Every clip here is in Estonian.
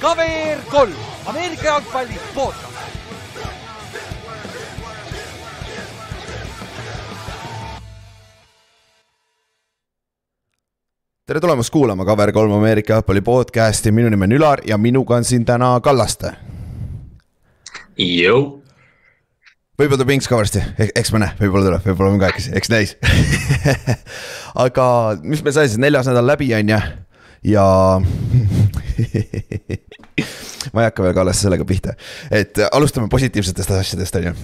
KVR kolm, Ameerika jalgpalli podcast. tere tulemast kuulama KVR3 Ameerika jalgpalli podcasti, minu nimi on Ülar ja minuga on siin täna Kallaste. Jõu. võib-olla tuleb Inks ka varsti, eks me näe, võib-olla tuleb, võib-olla me kahekesi, eks näis aga mis meil sai siis neljas nädal läbi, on ju, ja ma ei hakka veel Kallaste sellega pihta, et alustame positiivsetest asjadest, on ju.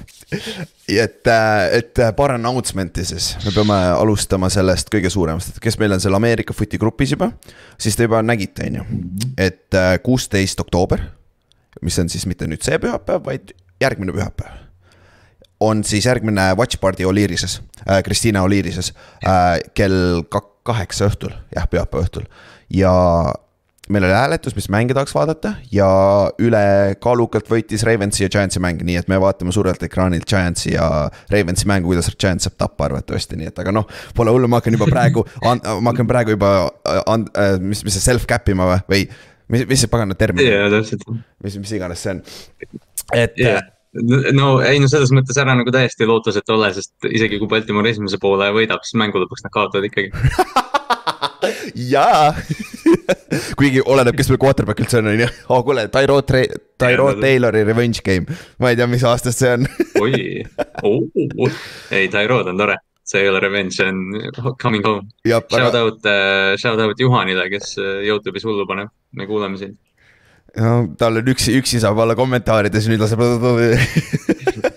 et, et paar announcement'i siis, me peame alustama sellest kõige suuremast, et kes meil on seal Ameerika footi grupis juba. siis te juba nägite, on ju, et kuusteist oktoober, mis on siis mitte nüüd see pühapäev, vaid järgmine pühapäev on siis järgmine Watch Party Oliirises äh,, Kristiina Oliirises äh, kell kaheksa õhtul, jah, pühapäeva õhtul. ja meil oli hääletus, mis mänge tahaks vaadata ja ülekaalukalt võitis Ravensi ja Giantsi mäng, nii et me vaatame suurelt ekraanilt Giantsi ja Ravensi mängu, kuidas Giants saab tappa arvatavasti, nii et aga noh, pole hullu, ma hakkan juba praegu, ma hakkan praegu juba, äh, mis, mis see self-cap ima või, või mis, mis see pagana termin täpselt. mis, mis iganes see on, et yeah no ei no selles mõttes ära nagu täiesti lootusetu ole, sest isegi kui Baltimore esimese poole võidab, siis mängu lõpuks nad kaotavad ikkagi jaa. Kuigi oleneb, kes meil quarterback üldse on, on ju. oh kuule, Tyro, Tyro Taylori revenge game, ma ei tea, mis aastast see on. Oi. Ei Tyrod on tore, see ei ole revenge, see on coming home. Shout aga... out uh,, shout out Juhanile, kes äh, Youtube'is hullu paneb, me kuulame sind. No tal on üksi, üksi saab olla kommentaarides, nüüd laseb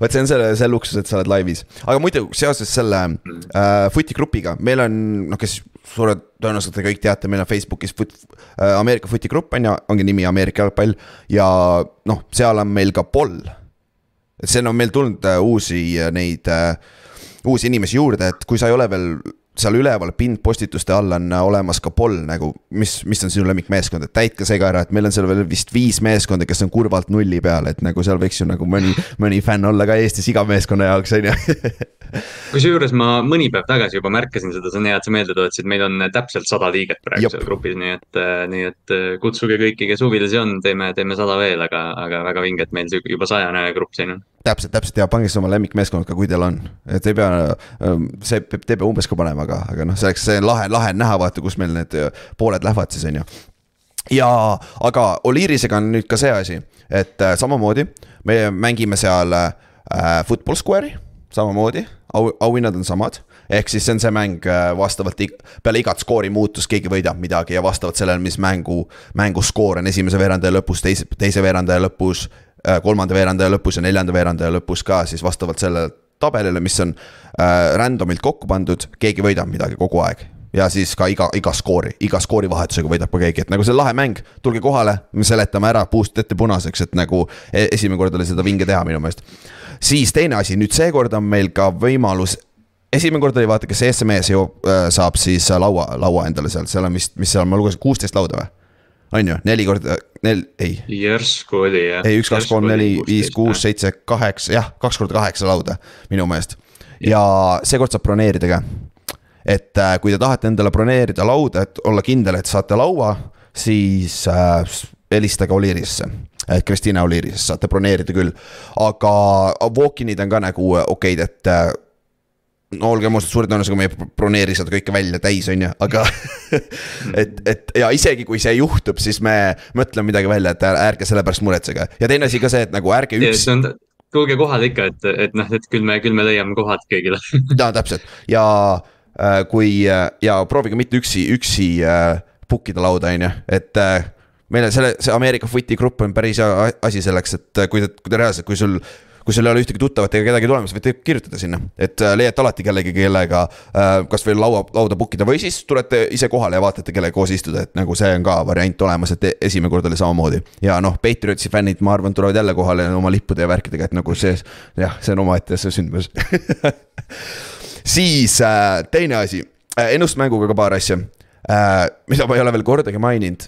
vot see on selle, see luksus, et sa oled laivis, aga muidu seoses selle äh, Footi grupiga, meil on noh, kes suure tõenäosusega te kõik teate, meil on Facebookis foot, äh, Ameerika Footi grupp on ju, ongi nimi Ameerika jalgpall ja noh, seal on meil ka poll. see on meil tulnud äh, uusi äh, neid äh, uusi inimesi juurde, et kui sa ei ole veel seal üleval pinnpostituste all on olemas ka poll nagu, mis, mis on sinu lemmikmeeskond, et täitke see ka ära, et meil on seal veel vist viis meeskonda, kes on kurvalt nulli peal, et nagu seal võiks ju nagu mõni, mõni fänn olla ka Eestis iga meeskonna jaoks, on ju. kusjuures ma mõni päev tagasi juba märkasin seda, see on hea, et sa meelde tuletasid, meil on täpselt sada liiget praegu Jop. seal grupis, nii et, nii et kutsuge kõiki, kes huvilisi on, teeme, teeme sada veel, aga, aga väga vinge, et meil juba sajane grupp siin on täpselt, täpselt ja pange siis oma lemmikmeeskond ka, kui teil on, et ei pea, ähm, see, te peab umbes ka panema, aga, aga noh, selleks see on lahe, lahe on näha, vaata, kus meil need äh, pooled lähevad siis, on ju. ja, aga Oliirisega on nüüd ka see asi, et äh, samamoodi me mängime seal äh, football square'i, samamoodi, au, auhinnad on samad ehk siis see on see mäng äh, vastavalt peale igat skoori muutust keegi võidab midagi ja vastavalt sellele, mis mängu, mängu skoor on esimese veerandaja lõpus, teise, teise veerandaja lõpus Äh, kolmanda veerandaja lõpus ja neljanda veerandaja lõpus ka siis vastavalt sellele tabelile, mis on äh, random'ilt kokku pandud, keegi võidab midagi kogu aeg ja siis ka iga, iga skoori, iga skoori vahetusega võidab ka keegi, et nagu see lahe mäng, tulge kohale, me seletame ära puust ette punaseks, et nagu e-, esimene kord oli seda vinge teha minu meelest. siis teine asi, nüüd seekord on meil ka võimalus esimene kord oli vaata, kes SMS ju äh, saab siis laua, laua endale sealt, seal on vist, mis seal, ma lugesin kuusteist lauda või? On ju, neli korda, nel-, ei. järsku oli jah. ei, üks, kaks, kolm, neli, viis, kuus, seitse, kaheksa, jah, kaks korda kaheksa lauda minu meelest. ja seekord saab broneerida ka. et äh, kui te tahate endale broneerida lauda, et olla kindel, et saate laua, siis äh, helistage Oliirisse et Kristiina Oliiris saate broneerida küll, aga walk-in'id on ka nagu okeid, et äh, no olgem ausad, suure tõenäosusega me ei broneeri seda kõike välja täis, on ju, aga et, et ja isegi kui see juhtub, siis me mõtleme midagi välja, et ärge selle pärast muretsege ja teine asi ka see, et nagu ärge üks. tulge kohale ikka, et, et noh, et küll me, küll me leiame kohad kõigile ja täpselt ja äh, kui äh, ja proovige mitte üksi, üksi äh, book ida lauda, on ju, et äh, meil on selle, see Ameerika footi grupp on päris hea asi selleks, et kui te, kui te reaalselt, kui sul kui sul ei ole ühtegi tuttavat ega kedagi tulemas, võite kirjutada sinna, et äh, leiate alati kellegi, kellega äh, kasvõi laua, lauda book ida või siis tulete ise kohale ja vaatate, kellega koos istuda, et nagu see on ka variant olemas, et esimene kord oli samamoodi. ja noh, Patriotsi fännid, ma arvan, tulevad jälle kohale oma lippude ja värkidega, et nagu see, jah, see on omaette sündmus. Siis äh, teine asi, ennustusmänguga ka paar asja. Mida ma ei ole veel kordagi maininud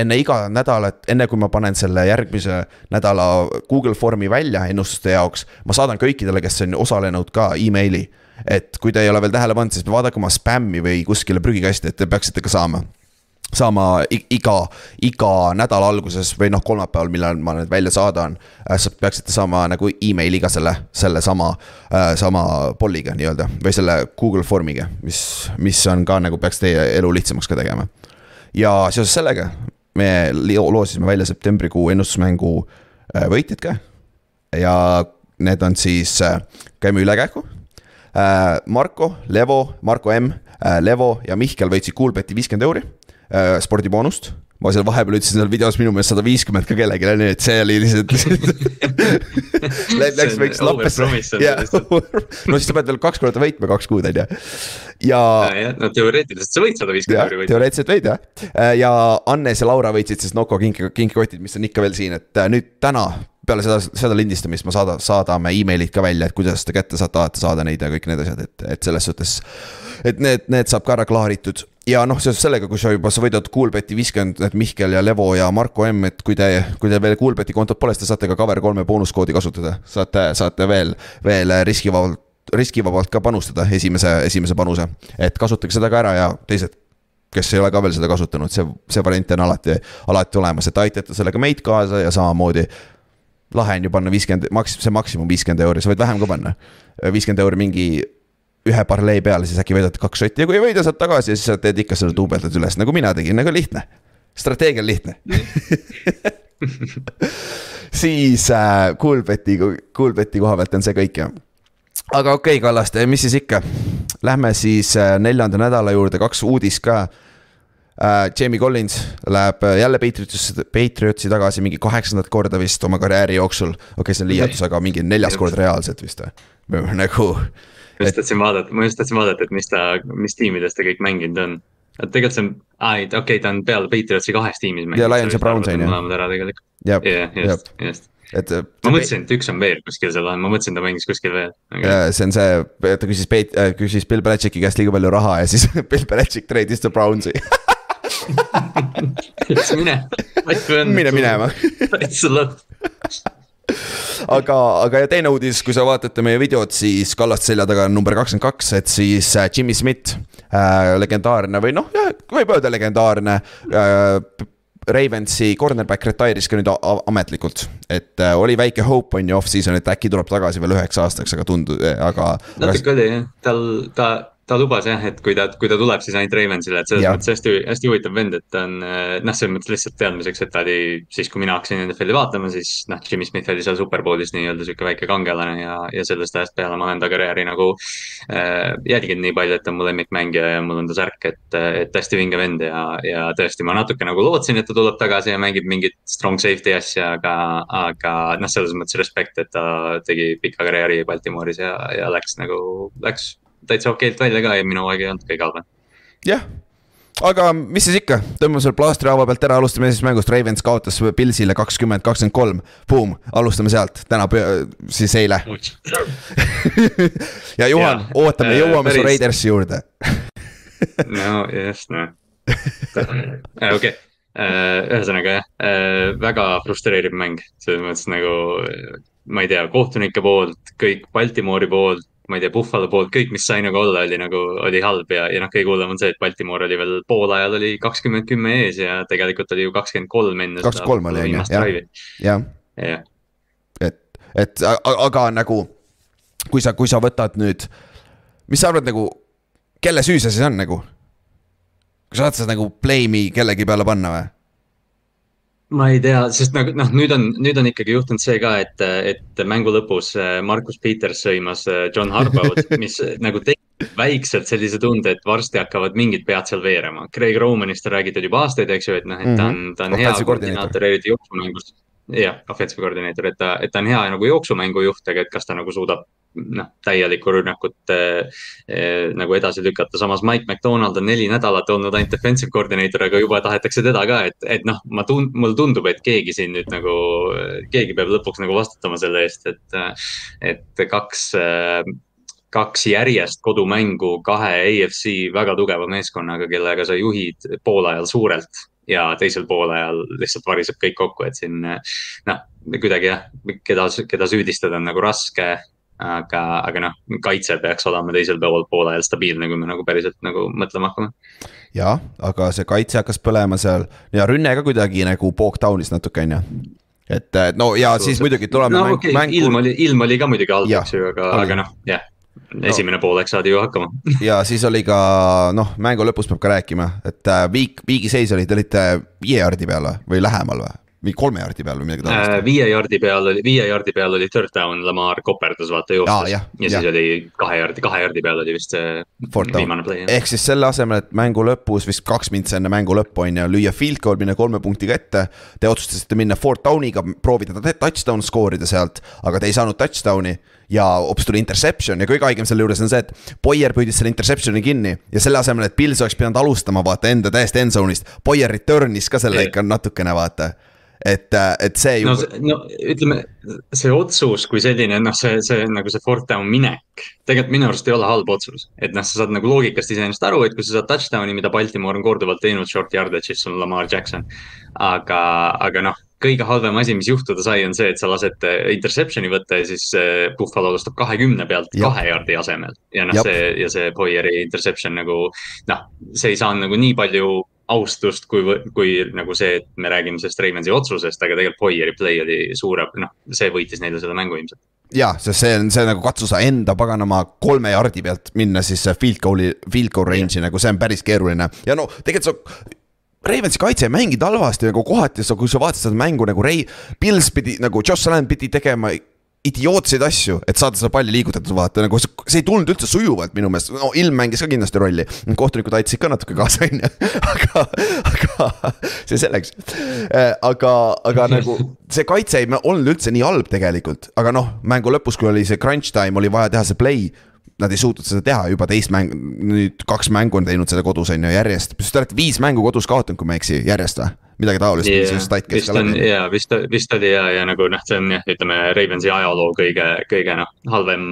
enne iga nädalat, enne kui ma panen selle järgmise nädala Google Formi välja ennustuste jaoks, ma saadan kõikidele, kes on osalenud ka emaili. et kui te ei ole veel tähele pannud, siis vaadake oma spämmi või kuskile prügikasti, et te peaksite ka saama. saama iga, iga nädala alguses või noh, kolmapäeval, millal ma need välja saadan. sa peaksite saama nagu emailiga selle, selle sama äh,, sama polliga nii-öelda või selle Google Formiga, mis, mis on ka nagu peaks teie elu lihtsamaks ka tegema. ja seoses sellega me loosisime välja septembrikuu ennustusmängu äh, võitjad ka. ja need on siis äh,, käime üle kähku äh,. Marko, Levo, Marko M Levo ja Mihkel võitsid Coolbeti viiskümmend euri spordiboonust ma seal vahepeal ütlesin seal videos minu meelest sada viiskümmend ka kellelegi, nii et see oli lihtsalt Läks väikse lappesse. no siis sa pead veel kaks korda võitma kaks kuud, on ju. ja. no teoreetiliselt sa võid sada viiskümmend euri võita. teoreetiliselt võid jah. Ja Annes ja Laura võitsid siis Noko kinki, kinkikotid, mis on ikka veel siin, et äh, nüüd täna peale seda, seda lindistamist ma saada, saadame emailid ka välja, et kuidas te kätte saate, alati saada neid ja kõik need asjad, et, et selles suhtes. et need, need saab ka ära klaaritud ja noh, seoses sellega, kui sa juba, sa võidad Coolbeti viiskümmend, et Mihkel ja Levo ja Marko M, et kui te, kui teil veel Coolbeti kontot pole, siis te saate ka Cover3 boonuskoodi kasutada. saate, saate veel, veel riskivabalt, riskivabalt ka panustada esimese, esimese panuse. et kasutage seda ka ära ja teised, kes ei ole ka veel seda kasutanud, see, see variant on alati, alati olemas, et aitate sellega meid kaasa ja samamoodi lahe on ju panna viiskümmend, maks-, see maksimum viiskümmend euri, sa võid vähem ka panna. viiskümmend euri mingi ühe parlee peale, siis äkki võidad kaks sotti ja kui ei võida, saad tagasi ja siis sa teed ikka selle duubeldad üles, nagu mina tegin, nagu lihtne. strateegia on lihtne siis äh, Coolbeti, Coolbeti koha pealt on see kõik jah. aga okei okay,, Kallaste, mis siis ikka. Lähme siis äh, neljanda nädala juurde, kaks uudist ka äh,. Jamie Collins läheb äh, jälle Patriotsi, Patriotsi tagasi mingi kaheksandat korda vist oma karjääri jooksul. okei okay,, see on liialdus, aga mingi neljas kord reaalselt vist või? nagu ma just tahtsin vaadata, ma just tahtsin vaadata, et mis ta, mis tiimides ta kõik mänginud on. et tegelikult see on, aa ei, okei okay,, ta on peale Patriotsi kahes tiimis mänginud. ja Lions ja Browns on ju. mõlemad ära tegelikult. jah, just, just et. ma mõtlesin, et üks on veel kuskil seal on, ma mõtlesin, ta mängis kuskil veel aga.... see on see, ta küsis äh, küsis Bill Belichicki käest liiga palju raha ja siis Bill Belichick treidis ta Brownsi mine, mine minema. täitsa lõpp aga, aga ja teine uudis, kui sa vaatate meie videot, siis Kallaste selja taga on number kakskümmend kaks, et siis äh, Jimmy Smith äh,, legendaarne või noh, võib öelda legendaarne äh, Ravensi cornerback retire'is ka nüüd ametlikult, et äh, oli väike hope on ju off-season, et äkki tuleb tagasi veel üheks aastaks, aga tundu-, aga. natuke oli jah, tal, ta ta lubas jah, et kui ta, kui ta tuleb, siis ainult Ravensile, et selles ja. mõttes hästi, hästi huvitav vend, et ta on noh, selles mõttes lihtsalt teadmiseks, et ta oli siis, kui mina hakkasin NFL-i vaatama, siis noh, Jimmy Smith oli seal superbowlis nii-öelda sihuke väike kangelane ja, ja sellest ajast peale ma olen ta karjääri nagu äh, jälginud nii palju, et ta on mu lemmikmängija ja mul on ta särk, et, et hästi vinge vend ja, ja tõesti, ma natuke nagu lootsin, et ta tuleb tagasi ja mängib mingit strong safety asja, aga, aga noh, selles mõttes respekt, et ta tegi pika karjääri Baltimooris ja, ja läks nagu, läks täitsa okeilt välja ka ja minu aeg ei olnud kõige halvem. jah, aga mis siis ikka, tõmbame selle plaastri haava pealt ära, alustame esimesest mängust, Ravens kaotas Pilsile kakskümmend, kakskümmend kolm. Boom, alustame sealt, täna siis eile. Ja Juhan, ootame, äh, jõuame päris... su Raidersi juurde. No just, noh. Äh, okei, äh, ühesõnaga jah, väga frustreeriv mäng, selles mõttes nagu ma ei tea, kohtunike poolt, kõik Baltimori poolt, ma ei tea, Buffalo poolt, kõik, mis sai nagu olla, oli nagu, oli halb ja, ja noh, kõige hullem on see, et Baltimore oli veel poolajal oli kakskümmend kümme ees ja tegelikult oli ju kakskümmend kolm enne. kakskümmend kolm oli on ju, jah, jah. et, et aga nagu, kui sa, kui sa võtad nüüd, mis sa arvad nagu, kelle süü see siis on nagu? kas sa tahad seda nagu blame'i kellegi peale panna või? Ma ei tea, sest nagu noh, nüüd on, nüüd on ikkagi juhtunud see ka, et, et mängu lõpus äh, Markus Peters sõimas äh, John Harbau't, mis nagu tekitab väikselt sellise tunde, et varsti hakkavad mingid pead seal veerema. Craig Romanist on räägitud juba aastaid, eks ju, et noh, et ta on, ta on hea koordinaator, eriti jooksumängus jah, offensive koordineeter, et ta, et ta on hea nagu jooksumängujuht, aga et kas ta nagu suudab noh, täielikku rünnakut eh, eh, nagu edasi lükata. samas Mike McDonald on neli nädalat olnud ainult defensive koordineeter, aga juba tahetakse teda ka, et, et noh, ma tund-, mulle tundub, et keegi siin nüüd nagu, keegi peab lõpuks nagu vastutama selle eest, et, et kaks kaks järjest kodumängu kahe AFC väga tugeva meeskonnaga, kellega sa juhid poolajal suurelt ja teisel poolajal lihtsalt variseb kõik kokku, et siin noh, kuidagi jah, keda, keda süüdistada on nagu raske aga, aga noh, kaitse peaks olema teisel pool, poolajal stabiilne, kui me nagu päriselt nagu mõtlema hakkame. jah, aga see kaitse hakkas põlema seal ja rünne ka kuidagi nagu pook down'is natuke on ju et no ja siis muidugi tuleme no, mäng, okay. mängu. ilm oli, ilm oli ka muidugi halb, eks ju, aga, aga noh, jah esimene no. poolek saadi ju hakkama ja siis oli ka noh, mängu lõpus peab ka rääkima, et äh, viik, viigiseis oli, te olite viie jardi peal või lähemal või? Mingi kolme jardi peal või midagi taolist äh,? viie jardi peal oli, viie jardi peal oli third down, Lamar koperdus vaata joostes ja, ja siis ja. oli kahe jardi, kahe jardi peal oli vist see viimane play. ehk siis selle asemel, et mängu lõpus vist kaks mintsi enne mängu lõppu on ju, lüüa field goal, minna kolme punktiga ette. Te otsustasite minna fourth down'iga, proovida touchdown skoorida sealt, aga te ei saanud touchdown'i ja hoopis tuli interception ja kõige haigem selle juures on see, et Boyer püüdis selle interception'i kinni ja selle asemel, et Pils oleks pidanud alustama vaata enda täiesti end zone'ist, Boyer return'is ka selle ikka natukene vaata et, äh, et see ju. no, no ütleme, see otsus kui selline, noh, see, see nagu see fourth down minek. tegelikult minu arust ei ole halb otsus, et noh, sa saad nagu loogikast iseenesest aru, et kui sa saad touchdown'i, mida Baltimore on korduvalt teinud, short yardage'is, sul on Lamar Jackson. aga, aga noh, kõige halvem asi, mis juhtuda sai, on see, et sa lased äh, interception'i võtta ja siis äh, Buffalo alustab kahekümne pealt Jab. kahe jardi asemel. ja noh, see ja see Boyeri interception nagu noh, see ei saanud nagu nii palju austust, kui, kui nagu see, et me räägime sellest Ravensi otsusest, aga tegelikult Hoieri play oli suurem, noh, see võitis neile seda mängu ilmselt. ja, sest see on see nagu katsu sa enda paganama kolme jardi pealt minna siis field goal'i, field goal range'i nagu see on päris keeruline ja no tegelikult sa Ravensi kaitse ei mänginud halvasti nagu kohati, kui sa vaatasid seda mängu nagu Ray, Pils pidi nagu Josh Allan pidi tegema idiootseid asju, et saada seda palli liigutatud, vaata nagu see, see ei tulnud üldse sujuvalt minu meelest, no ilm mängis ka kindlasti rolli. kohtunikud aitasid ka natuke kaasa, on ju, aga, aga see selleks. Äh, aga, aga nagu see kaitse ei olnud üldse nii halb tegelikult, aga noh, mängu lõpus, kui oli see crunch time, oli vaja teha see play nad ei suutnud seda teha, juba teist mängu, nüüd kaks mängu on teinud seda kodus on ju järjest, te olete viis mängu kodus kaotanud, kui ma ei eksi, järjest või? Midagi taolist yeah,, see stat käis ka läbi. jaa, vist, vist oli ja, ja nagu noh, see on jah, ütleme Ravensi ajaloo kõige, kõige noh, halvem,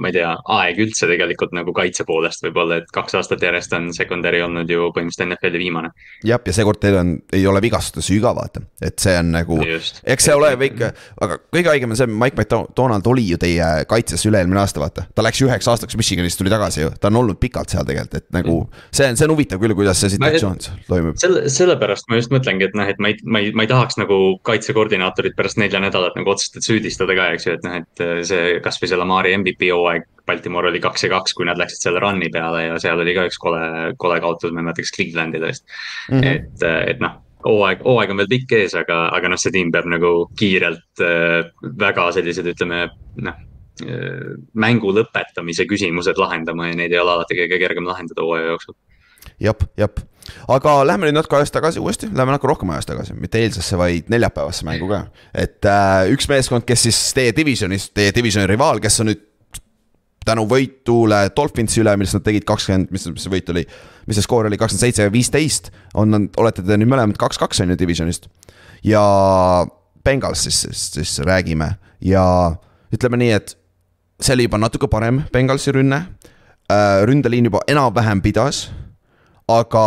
ma ei tea, aeg üldse tegelikult nagu kaitse poolest võib-olla, et kaks aastat järjest on secondary olnud ju põhimõtteliselt NFL-i viimane. jah, ja seekord teil on, ei ole vigastusi ka vaata, et see on nagu, eks see ole väike, aga kõige haigem on see, Mike McDonald oli ju teie kaitses üle-eelmine aasta, vaata. ta läks ju üheks aastaks Michiganist tuli tagasi ju, ta on olnud pikalt seal tegelikult, et nagu see on, see on huvitav küll, kuidas see situatsioon toimub. selle, sellepärast ma just mõtlengi, et noh, et ma ei, ma ei, ma ei tahaks nagu kaitsekoordinaatorit pärast nelja nädalat nagu otseselt süüdistada ka, eks ju, et noh, et äh, see kasvõi see Lamari MVP hooaeg. Baltimore oli kaks ja kaks, kui nad läksid selle run'i peale ja seal oli ka üks kole, kole kaotus, ma ei mäleta, kas Clevelandi tõesti mm. -hmm. et, äh, et noh hooaeg, hooaeg on veel pikk ees, aga, aga noh, see tiim peab nagu kiirelt äh, väga sellised, ütleme noh äh,. mängu lõpetamise küsimused lahendama ja neid ei ole alati kõige kergem lahendada hooaja jooksul jep, jep, aga lähme nüüd natuke ajas tagasi uuesti, lähme natuke rohkem ajas tagasi, mitte eilsesse, vaid neljapäevasse mängu ka. et äh, üks meeskond, kes siis teie divisionis, teie divisioni rivaal, kes on nüüd tänu võitule Dolphinsi üle, millest nad tegid kakskümmend, mis, mis see võit oli, mis see skoor oli, kakskümmend seitse ja viisteist, on, olete te nüüd mõlemad kaks-kaks on ju divisionist. ja Bengals siis, siis, siis räägime ja ütleme nii, et see oli juba natuke parem Bengalsi rünne. Äh, ründeliin juba enam-vähem pidas aga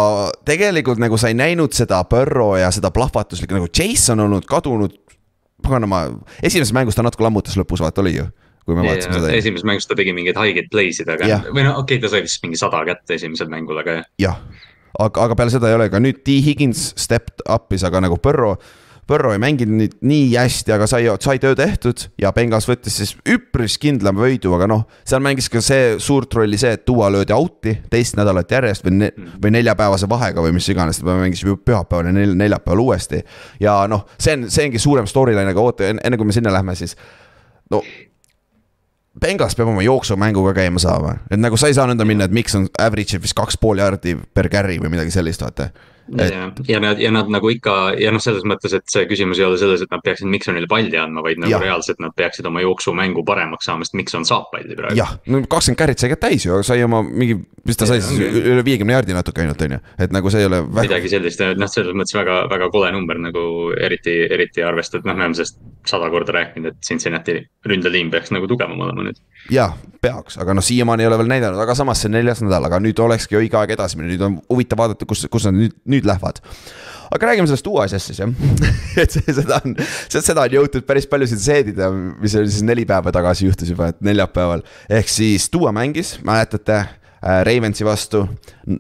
tegelikult nagu sa ei näinud seda Burrow ja seda plahvatuslikku nagu Chase on olnud kadunud. paganama, esimeses mängus ta natuke lammutas lõpus, vaata oli ju kui me vaatasime seda. esimeses mängus ta tegi mingeid haigeid play'sid, aga ja. või no okei okay,, ta sai vist mingi sada kätte esimesel mängul, aga jah. jah, aga, aga peale seda ei ole ka nüüd T Higgins stepped up'is, aga nagu Burrow Põrro ei mänginud nüüd nii hästi, aga sai, sai töö tehtud ja Bengals võttis siis üpris kindla võidu, aga noh, seal mängis ka see suurt rolli see, et Duo löödi out'i teist nädalat järjest või ne, või neljapäevase vahega või mis iganes, me mängisime pühapäeval ja nel, neljapäeval uuesti. ja noh, see on, see ongi suurem storyline, aga oota, enne kui me sinna lähme, siis no Bengals peab oma jooksumänguga käima saama, et nagu sa ei saa nõnda minna, et miks on average vist kaks pool jardi per carry või midagi sellist, vaata Et... ja, ja nad, ja nad nagu ikka ja noh, selles mõttes, et see küsimus ei ole selles, et nad peaksid Miksonile palli andma, vaid nagu ja. reaalselt nad peaksid oma jooksumängu paremaks saama, sest Mikson saab palli praegu. jah, no kakskümmend carry't sai ka täis ju, sai oma mingi, mis ta sai siis üle viiekümne jaardi natuke ainult on ju, et nagu see ei ole väga.... midagi sellist, noh, selles mõttes väga, väga kole number nagu eriti, eriti arvestades, noh, me oleme sellest sada korda rääkinud, et Cincinnati ründeliin peaks nagu tugevam olema nüüd jah, peaks, aga noh, siiamaani ei ole veel näidanud, aga samas see on neljas nädal, aga nüüd olekski õige aeg edasi minna, nüüd on huvitav vaadata, kus, kus nad nüüd, nüüd lähevad. aga räägime sellest uue asjast siis jah et seda on, seda on jõutud päris palju siin seedida, mis oli siis neli päeva tagasi juhtus juba, et neljapäeval. ehk siis Duo mängis, mäletate äh, Ravensi vastu.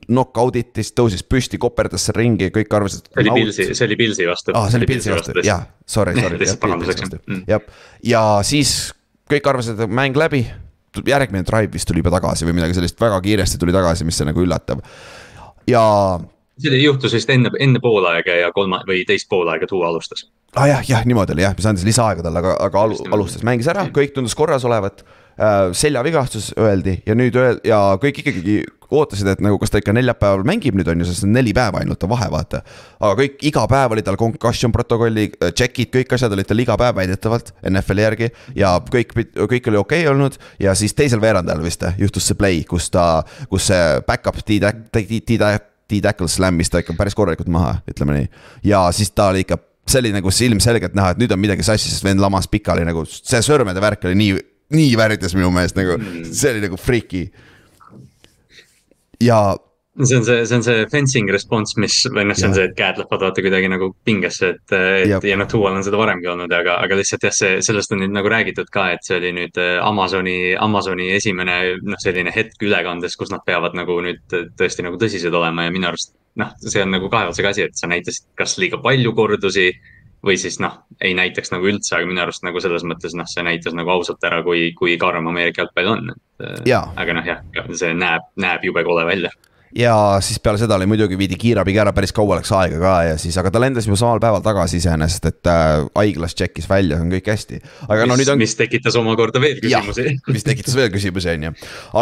Knock-out itis, tõusis püsti, koperdas seal ringi, kõik arvasid. see oli Pilsi, see oli Pilsi vastu. aa, see oli Pilsi vastu, jah, sorry, sorry. lihtsalt paranduseks. Mm. jah, ja siis kõik arvasid, et mäng läbi. järgmine drive vist tuli juba tagasi või midagi sellist, väga kiiresti tuli tagasi, mis on nagu üllatav. ja. see juhtus vist enne, enne poolaega ja kolma või teist poolaega Tuu alustas ah,. jah, jah, niimoodi oli jah, mis andis lisaaega talle, aga, aga alu, alustas, mängis ära, kõik tundus korras olevat. Seljavigastus öeldi ja nüüd öel- ja kõik ikkagi ootasid, et nagu kas ta ikka neljapäeval mängib nüüd on ju, sest on neli päeva ainult on vahe, vaata. aga kõik, iga päev oli tal concussion protokolli, check'id, kõik asjad olid tal iga päev väidetavalt NFL-i järgi. ja kõik, kõik oli okei okay olnud ja siis teisel veerandajal vist juhtus see play, kus ta, kus see back-up D-tackle slam'is ta ikka päris korralikult maha, ütleme nii. ja siis ta oli ikka see oli nagu ilmselgelt näha, et nüüd on midagi sassi, sest vend lamas pikali nagu see sõrmede värk oli nii, nii väritas minu meelest nagu, mm. see oli nagu freaky. ja. see on see, see on see fencing response, mis või noh, see on see, et käed lähevad vaata kuidagi nagu pingesse, et, et ja noh, Tuual on seda varemgi olnud, aga, aga lihtsalt jah, see, sellest on nüüd nagu räägitud ka, et see oli nüüd äh, Amazoni, Amazoni esimene noh, selline hetk ülekandes, kus nad peavad nagu nüüd tõesti nagu tõsised olema ja minu arust noh, see on nagu kaevatsega asi, et sa näitasid kas liiga palju kordusi või siis noh, ei näitaks nagu üldse, aga minu arust nagu selles mõttes noh, see näitas nagu ausalt ära, kui, kui karm Ameerika jalgpall on. aga noh, jah, see näeb, näeb jube kole välja ja siis peale seda oli muidugi viidi kiirabiga ära, päris kaua läks aega ka ja siis, aga ta lendas juba samal päeval tagasi iseenesest, et äh, haiglas tšekkis välja, on kõik hästi. aga mis, no nüüd on. mis tekitas omakorda veel küsimusi. mis tekitas veel küsimusi, on ju.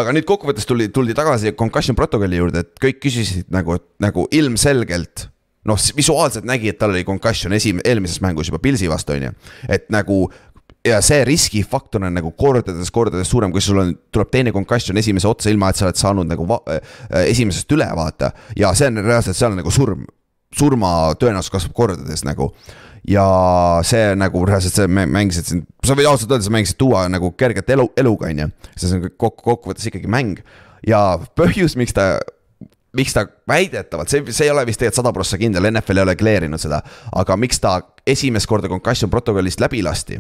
aga nüüd kokkuvõttes tuli, tuldi tagasi concussion protokolli juurde, et kõik küsisid nagu, nagu ilmselgelt noh, visuaalselt nägi, et tal oli concussion esim-, eelmises mängus juba Pilsi vastu, on ju. et nagu ja see riskifaktor on nagu kordades, kordades suurem, kui sul on, tuleb teine concussion esimese otsa, ilma et sa oled saanud nagu äh, esimesest üle vaata. ja see on reaalselt, seal on nagu surm, surma tõenäosus kasvab kordades nagu. ja see nagu reaalselt, sa mängisid siin, sa võid ausalt öelda, sa mängisid tuua nagu kerget elu, eluga, on ju. see on kokku, kokkuvõttes ikkagi mäng ja põhjus, miks ta miks ta väidetavalt, see, see ei ole vist tegelikult sada prossa kindel, NFL ei ole kleerinud seda, aga miks ta esimest korda concussion protokollist läbi lasti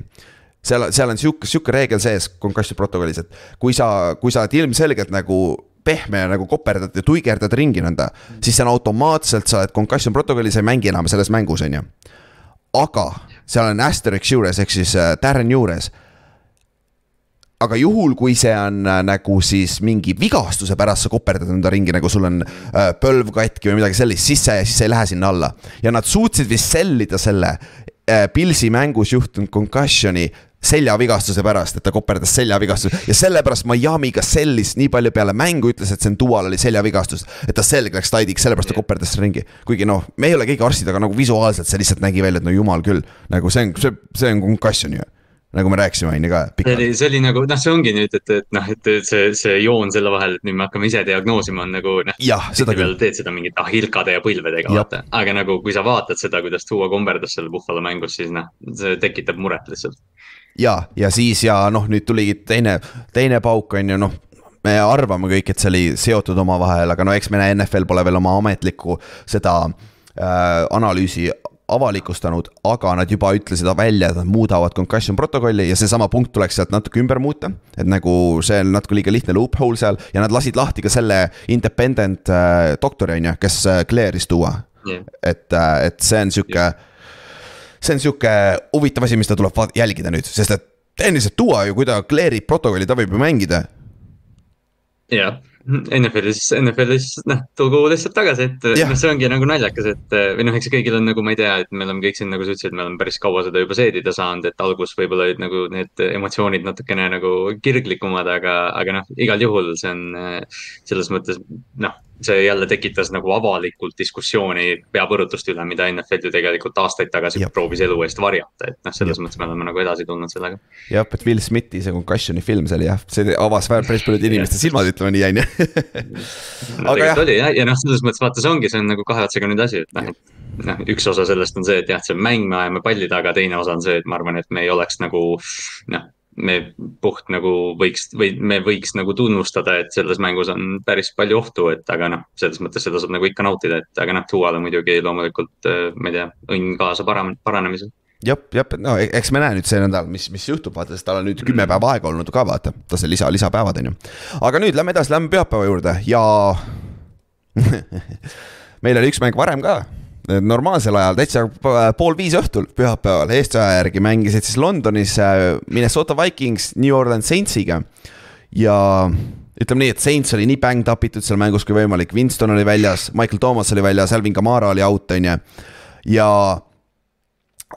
seal, seal on sihuke, sihuke reegel sees concussion protokollis, et kui sa, kui sa oled ilmselgelt nagu pehme ja nagu koperdad ja tuigerdad ringi nõnda, siis see on automaatselt, sa oled concussion protokollis, sa ei mängi enam selles mängus, on ju. aga seal on asterisk juures ehk siis äh, tärn juures aga juhul, kui see on äh, nagu siis mingi vigastuse pärast sa koperdad enda ringi, nagu sul on äh, põlv katki või midagi sellist, siis see, siis see ei lähe sinna alla. ja nad suutsid vist sellida selle äh, Pilsi mängus juhtunud concussion'i seljavigastuse pärast, et ta koperdas seljavigastuse ja sellepärast Miami ka sellis nii palju peale mängu, ütles, et see on dual oli seljavigastus. et ta selg läks taidiks, sellepärast ta koperdas ringi. kuigi noh, me ei ole keegi arstid, aga nagu visuaalselt see lihtsalt nägi välja, et no jumal küll, nagu see on, see, see on concussion ju nagu me rääkisime, on ju ka. see oli, see oli nagu noh, see ongi nüüd, et, et noh, et see, see joon selle vahel, et nüüd me hakkame ise diagnoosima, on nagu noh. jah, seda küll. teed seda mingite ah, hilkade ja põlvedega, vaata. aga nagu, kui sa vaatad seda, kuidas Tua komberdas seal Buffalo mängus, siis noh, see tekitab muret lihtsalt ja, ja siis ja noh, nüüd tuligi teine, teine pauk on ju noh me arvame kõik, et see oli seotud omavahel, aga no eks me näe, NFL pole veel oma ametlikku seda äh, analüüsi avalikustanud, aga nad juba ütlesid välja, et nad muudavad concussion protokolli ja seesama punkt tuleks sealt natuke ümber muuta. et nagu see on natuke liiga lihtne loophole seal ja nad lasid lahti ka selle independent äh, doktori, on ju, kes äh, clear'is tuua yeah.. et äh,, et see on sihuke yeah see on sihuke huvitav asi, mis ta tuleb jälgida nüüd, sest et tehniliselt Duo ju, kui ta clear'ib protokolli, ta võib ju mängida. jah, NFL-is, NFL-is noh, tulgu lihtsalt tagasi, et noh, see ongi nagu naljakas, et või noh, eks kõigil on nagu, ma ei tea, et me oleme kõik siin, nagu sa ütlesid, me oleme päris kaua seda juba seedida saanud, et algus võib-olla olid nagu need emotsioonid natukene nagu kirglikumad, aga, aga noh, igal juhul see on selles mõttes noh see jälle tekitas nagu avalikult diskussiooni peapõrutuste üle, mida NFL ju tegelikult aastaid tagasi Jab. proovis elu eest varjata, et noh, selles Jab. mõttes me oleme nagu edasi tulnud sellega. jah, et Will Smithi see concussion'i film, see oli jah, see avas päris paljude inimeste silmad, ütleme nii, on ju. aga jah. oli jah, ja noh, selles mõttes vaata, see ongi, see on nagu kahe otsaga nüüd asi, et noh, et noh, üks osa sellest on see, et jah, see on mäng, me ajame palli taga, teine osa on see, et ma arvan, et me ei oleks nagu noh me puht nagu võiks või me võiks nagu tunnustada, et selles mängus on päris palju ohtu, et aga noh, selles mõttes seda saab nagu ikka nautida, et aga noh, Tuale muidugi loomulikult, äh, ma ei tea, õnn kaasa param-, paranemisel jah, jah, no e-, eks me näe nüüd see nädal, mis, mis juhtub, vaata, sest tal on nüüd kümme päeva aega olnud ka vaata, ta see lisa, lisapäevad on ju. aga nüüd lähme edasi, lähme pühapäeva juurde ja meil oli üks mäng varem ka normaalsel ajal, täitsa pool viis õhtul pühapäeval Eesti aja järgi mängisid siis Londonis äh, Minnesota Vikings New Orleans Saintsiga. ja ütleme nii, et Saints oli nii bäng tapitud seal mängus kui võimalik, Winston oli väljas, Michael Thomas oli väljas, Alvin Kamara oli out, on ju. ja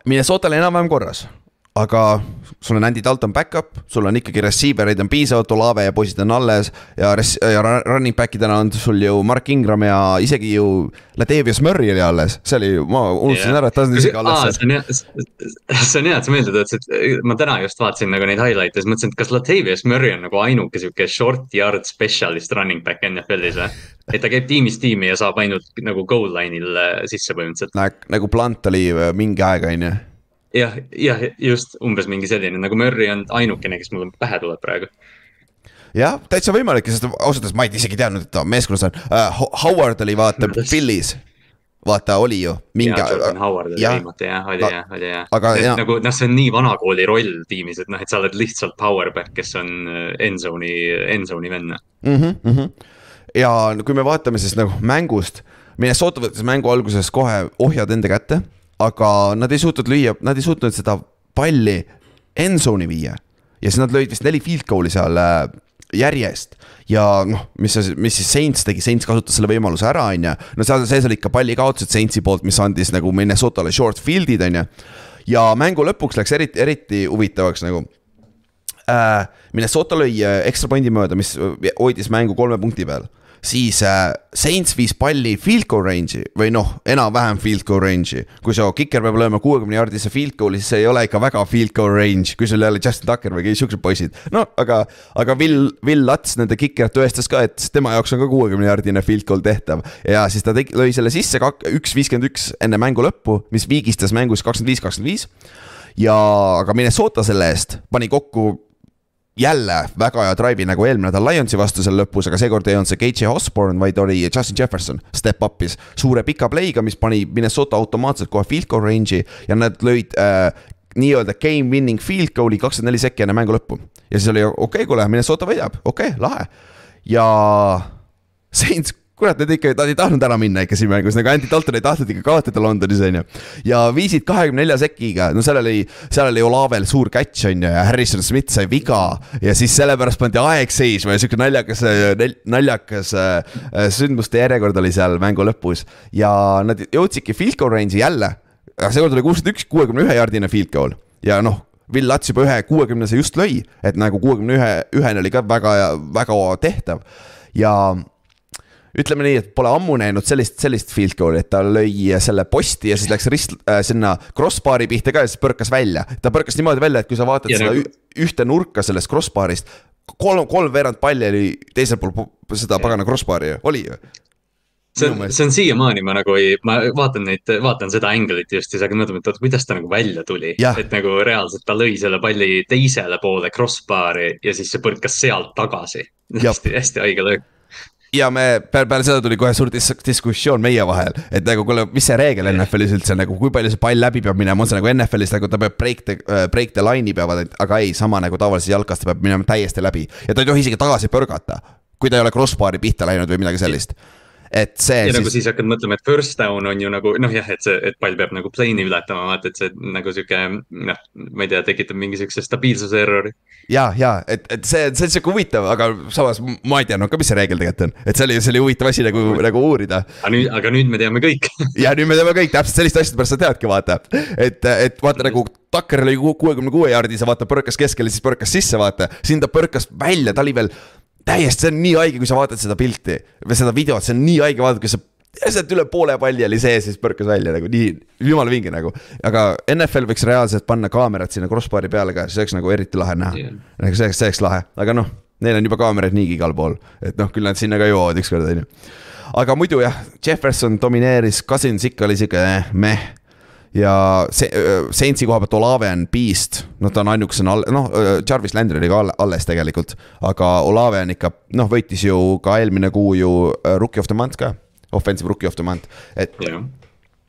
Minnesota oli enam-vähem korras aga sul on Andy Dalton back-up, sul on ikkagi receiver eid on piisavalt, Olave ja poisid on alles ja ja running back'idena on sul ju Mark Ingram ja isegi ju Latavius Murray oli alles, see oli, ma unustasin yeah. ära, et ta on isegi alles. see on hea, see on hea, et sa meelde tuletasid, ma täna just vaatasin nagu neid highlight'e, siis mõtlesin, et kas Latavius Murray on nagu ainuke sihuke short yard specialist running back NFL-is või? et ta käib tiimist tiimi ja saab ainult nagu goal line'il äh, sisse põhimõtteliselt. nagu Plant oli äh, mingi aeg, on ju jah, jah, just umbes mingi selline nagu Murry on ainukene, kes mul pähe tuleb praegu jah, täitsa võimalik, sest ausalt öeldes ma ei isegi teadnud, et ta meeskonnas on uh,. Howard oli vaata Philly's, vaata oli ju. mingi. Howard oli viimati jah, oli jah, oli jah. aga ja. nagu noh, see on nii vanakooli roll tiimis, et noh, et sa oled lihtsalt powerback, kes on äh, end zone'i, end zone'i vend mm. -hmm, mm -hmm. ja kui me vaatame siis nagu mängust, Minnesota võttis mängu alguses kohe ohjad enda kätte aga nad ei suutnud lüüa, nad ei suutnud seda palli end zone'i viia. ja siis nad lõid vist neli field goal'i seal äh, järjest ja noh, mis, mis siis Saints tegi, Saints kasutas selle võimaluse ära, on ju. no seal sees olid ka pallikaotused Saintsi poolt, mis andis nagu Minnesotale short field'id, on ju. ja mängu lõpuks läks eriti, eriti huvitavaks nagu äh,. Minnesota lõi äh, ekstra pointi mööda, mis hoidis mängu kolme punkti peal siis äh, Saints viis palli field goal range'i või noh, enam-vähem field goal range'i. kui su kiker peab lööma kuuekümne jaardise field goal'i, siis see ei ole ikka väga field goal range, kui sul jälle Justin Tucker või siuksed poisid. no aga, aga Will, Will Lats, nende kiker tõestas ka, et tema jaoks on ka kuuekümne jaardine field goal tehtav. ja siis ta tegi, lõi selle sisse üks viiskümmend üks enne mängu lõppu, mis viigistas mängus kakskümmend viis, kakskümmend viis ja, aga Minnesota selle eest pani kokku jälle väga hea drive'i nagu eelmine nädal Lionsi vastu seal lõpus, aga seekord ei olnud see KJ Osborne, vaid oli Justin Jefferson step up'is suure pika play'ga, mis pani Minnesota automaatselt kohe field goal range'i ja nad lõid äh, nii-öelda game winning field goal'i kakskümmend neli sekki enne mängu lõppu. ja siis oli okei okay,, kuule, Minnesota võidab, okei okay,, lahe. ja Saints kurat, need ikka, nad ei tahtnud ära minna ikka siin mängus, nagu Andy Dalton ei tahtnud ikka kaotada Londonis, on ju. ja viisid kahekümne nelja sekiga, no seal oli, seal oli Olavel suur catch, on ju, ja Harrison Smith sai viga. ja siis sellepärast pandi aeg seisma ja sihuke naljakas, naljakas äh, sündmuste järjekord oli seal mängu lõpus. ja nad jõudsidki field goal range'i jälle, aga seekord oli kuuskümmend üks, kuuekümne ühe jaardine field goal ja noh Will Lats juba ühe kuuekümnese just lõi, et nagu kuuekümne ühe, ühene oli ka väga, väga tehtav ja ütleme nii, et pole ammu näinud sellist, sellist field goal'i, et ta lõi selle posti ja siis läks rist äh, sinna crossbar'i pihta ka ja siis põrkas välja. ta põrkas niimoodi välja, et kui sa vaatad ja seda nagu... ühte nurka sellest crossbar'ist, kolm, kolmveerand palli oli teisel pool seda pagana crossbar'i ju, oli ju? See on, see on siiamaani, ma nagu ei, ma vaatan neid, vaatan seda angle'it just ja siis hakkan mõtlema, et oota, kuidas ta nagu välja tuli. et nagu reaalselt ta lõi selle palli teisele poole crossbar'i ja siis see põrkas sealt tagasi. hästi, hästi haige löök ja me peale, seda tuli kohe suur dis diskussioon meie vahel, et nagu kuule, mis see reegel NFL-is üldse nagu, kui palju see pall läbi peab minema, on see nagu NFL-is nagu ta peab break the uh,, break the line'i peavad, aga ei, sama nagu tavalises jalkas, ta peab minema täiesti läbi ja ta ei tohi isegi tagasi põrgata. kui ta ei ole crossbar'i pihta läinud või midagi sellist et see. ja siis... nagu siis hakkad mõtlema, et first down on ju nagu noh, jah, et see, et pall peab nagu plane'i ületama, vaata, et see nagu sihuke noh, ma ei tea, tekitab mingi sihukese stabiilsuse error'i. ja, ja et, et see, see on sihuke huvitav, aga samas ma ei teadnud ka, mis see reegel tegelikult on, et see oli, see oli huvitav asi nagu, nagu uurida. aga nüüd, aga nüüd me teame kõik ja nüüd me teame kõik, täpselt selliste asjade pärast sa teadki, vaata, et, et vaata nagu Tucker oli kuuekümne kuue jaardis ja vaata põrkas keskele, siis põrkas sisse, vaata. siin ta põrkas välja, ta oli veel täiesti, see on nii haige, kui sa vaatad seda pilti või seda videot, see on nii haige vaadata, kui sa lihtsalt üle poole palli oli sees, siis põrkas välja nagu nii, jumala vinge nagu. aga NFL võiks reaalselt panna kaamerad sinna crossbar'i peale ka, see oleks nagu eriti lahe näha. Yeah.. nagu see oleks, see oleks lahe, aga noh, neil on juba kaamerad niigi igal pool, et noh, küll nad sinna ka jõuavad ükskord, on ju. aga muidu jah, Jefferson domineeris, Cousins ikka oli sihuke eh, meh ja see, Saintsi koha pealt Olave on beast, noh, ta on ainukesena, noh, Jarvis Landry oli ka alles tegelikult. aga Olave on ikka, noh, võitis ju ka eelmine kuu ju Rookie of the month ka, offensive rookie of the month, et yeah.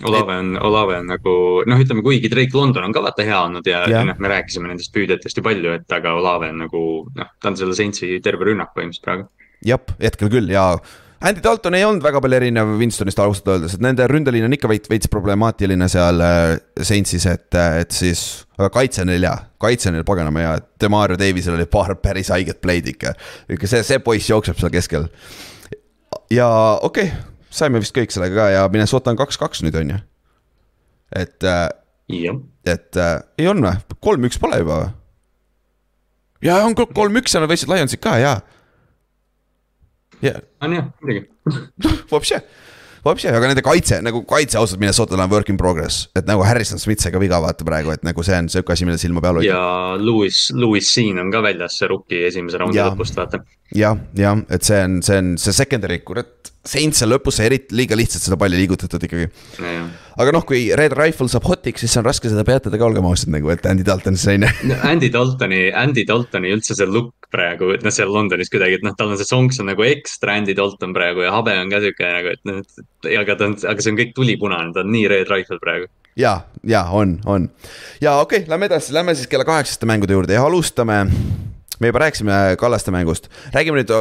Olave on, Olave on nagu noh, ütleme kuigi Drake London on ka vaata hea olnud ja, ja noh, me rääkisime nendest püüdjatest ju palju, et aga Olave on nagu noh, ta on selle Saintsi terve rünnak põhimõtteliselt praegu. jah, hetkel küll ja Andy Dalton ei olnud väga palju erinev Winstonist ausalt öeldes, et nende ründeliin on ikka veits, veits problemaatiline seal äh, Saintsis, et, et siis. aga kaitse on neil hea, kaitse neil paganama hea, et Demario Davisel oli paar päris haiget play'd ikka. ikka see, see poiss jookseb seal keskel. ja okei okay, saime vist kõik sellega ka ja Minnesota on kaks-kaks nüüd on ju. et, äh, et äh, ei on või, kolm-üks pole juba või? ja on kol- kolm-üks, seal võitsid Lionsid ka ja. Ja on jah, muidugi. Vopše, Vopše, aga nende kaitse nagu kaitse ausalt Minnesotal on work in progress, et nagu Harrison Smith sai ka viga vaata praegu, et nagu see on sihuke asi, mille silma peal hoida. ja Louis, Louis Siin on ka väljas, see rookie esimese raundi lõpust, vaata. jah, jah, et see on, see on see secondary, kurat, Saints on lõpus sai eriti liiga lihtsalt seda palli liigutatud ikkagi. aga noh, kui Red Rifle saab hotiks, siis on raske seda peatada ka, olgem ausad nagu, et Andy Dalton siis on ju. no Andy Daltoni, Andy Daltoni üldse see look praegu, et noh, seal Londonis kuidagi, et noh, tal on see sonks on nagu ekstra Andy Dalton praegu ja habe on ka sihuke nagu, et noh, et aga ta on, aga see on kõik tulipunane, ta on nii Red Rifle praegu. ja, ja on, on. ja okei okay,, lähme edasi, lähme siis kella kaheksaste mängude juurde ja alustame. me juba rääkisime Kallaste mängust, räägime nüüd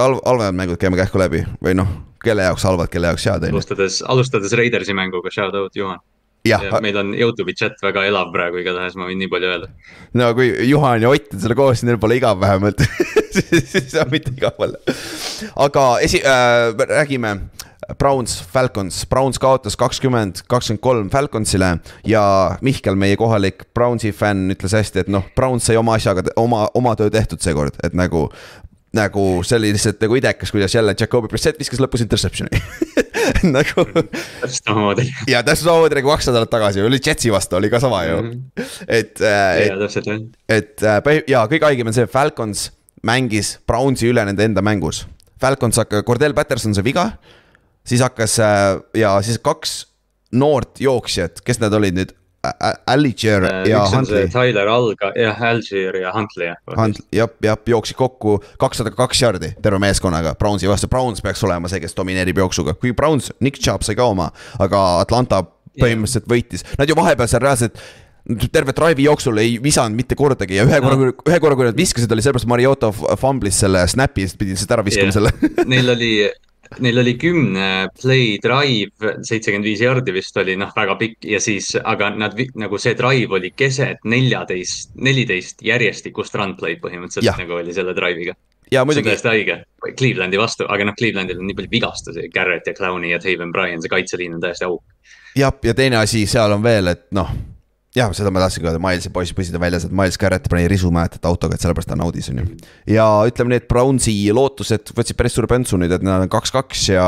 halv, halvemad mängud käime kähku läbi või noh, kelle jaoks halvad, kelle jaoks head alustades, alustades Raidersi mänguga, shout out Juhan. jah, ja meil on Youtube'i chat väga elav praegu igatahes, ma võin nii palju öelda. no kui Juhan ja Ott on selle koos, neil pole igav vähemalt siis on mitte igav olla. aga esi- äh,, räägime Browns, Falcons, Browns kaotas kakskümmend, kakskümmend kolm Falconsile ja Mihkel, meie kohalik Brownsi fänn ütles hästi, et noh, Browns sai oma asjaga, oma, oma töö tehtud seekord, et nagu nagu see oli lihtsalt nagu idekas, kuidas jälle Jakobi Brissett viskas lõpus interception'i nagu täpselt samamoodi. ja täpselt samamoodi nagu kaks nädalat tagasi oli Jetsi vastu oli ka sama ju, et äh, ja täpselt jah. et äh, ja kõige haigem on see, Falcons mängis Brownsi üle nende enda mängus. Falcons hakkas, Cordell Patterson sai viga, siis hakkas äh, ja siis kaks noort jooksjat, kes need olid nüüd? Alliger ja on see Huntley. Tyler Alga, jah, Algier ja Huntley jah. Hunt, jah, jah, jooksid kokku kakssada kaks jardi terve meeskonnaga Brownsi vastu, Browns peaks olema see, kes domineerib jooksuga, kui Browns, Nick Chubb sai ka oma, aga Atlanta põhimõtteliselt võitis, nad ju vahepeal seal reaalselt terve drive'i jooksul ei visanud mitte kordagi ja ühe korra No. ühe korra, kui nad viskasid, oli sellepärast Mariota fumblis selle snap'i, siis pidi lihtsalt ära viskama Jah. selle Neil oli, neil oli kümne play drive, seitsekümmend viis jardi vist oli noh, väga pikk ja siis, aga nad nagu see drive oli keset neljateist, neliteist järjestikust run play'd põhimõtteliselt nagu oli selle drive'iga. ja see on täiesti haige, Clevelandi vastu, aga noh, Clevelandil on nii palju vigastusi, Garrett ja Clowney ja Taven Bryan, see kaitseliin on täiesti auk. jah, ja teine asi seal on veel, et noh. Jah, seda ma tahtsingi öelda, Milesi poiss püsid väljas, et Miles Garrett pani risu mäletate autoga, et sellepärast ta naudis, on ju. ja ütleme nii, et Brownsi lootused võtsid päris suure pöntsu nüüd, et nad on kaks-kaks ja.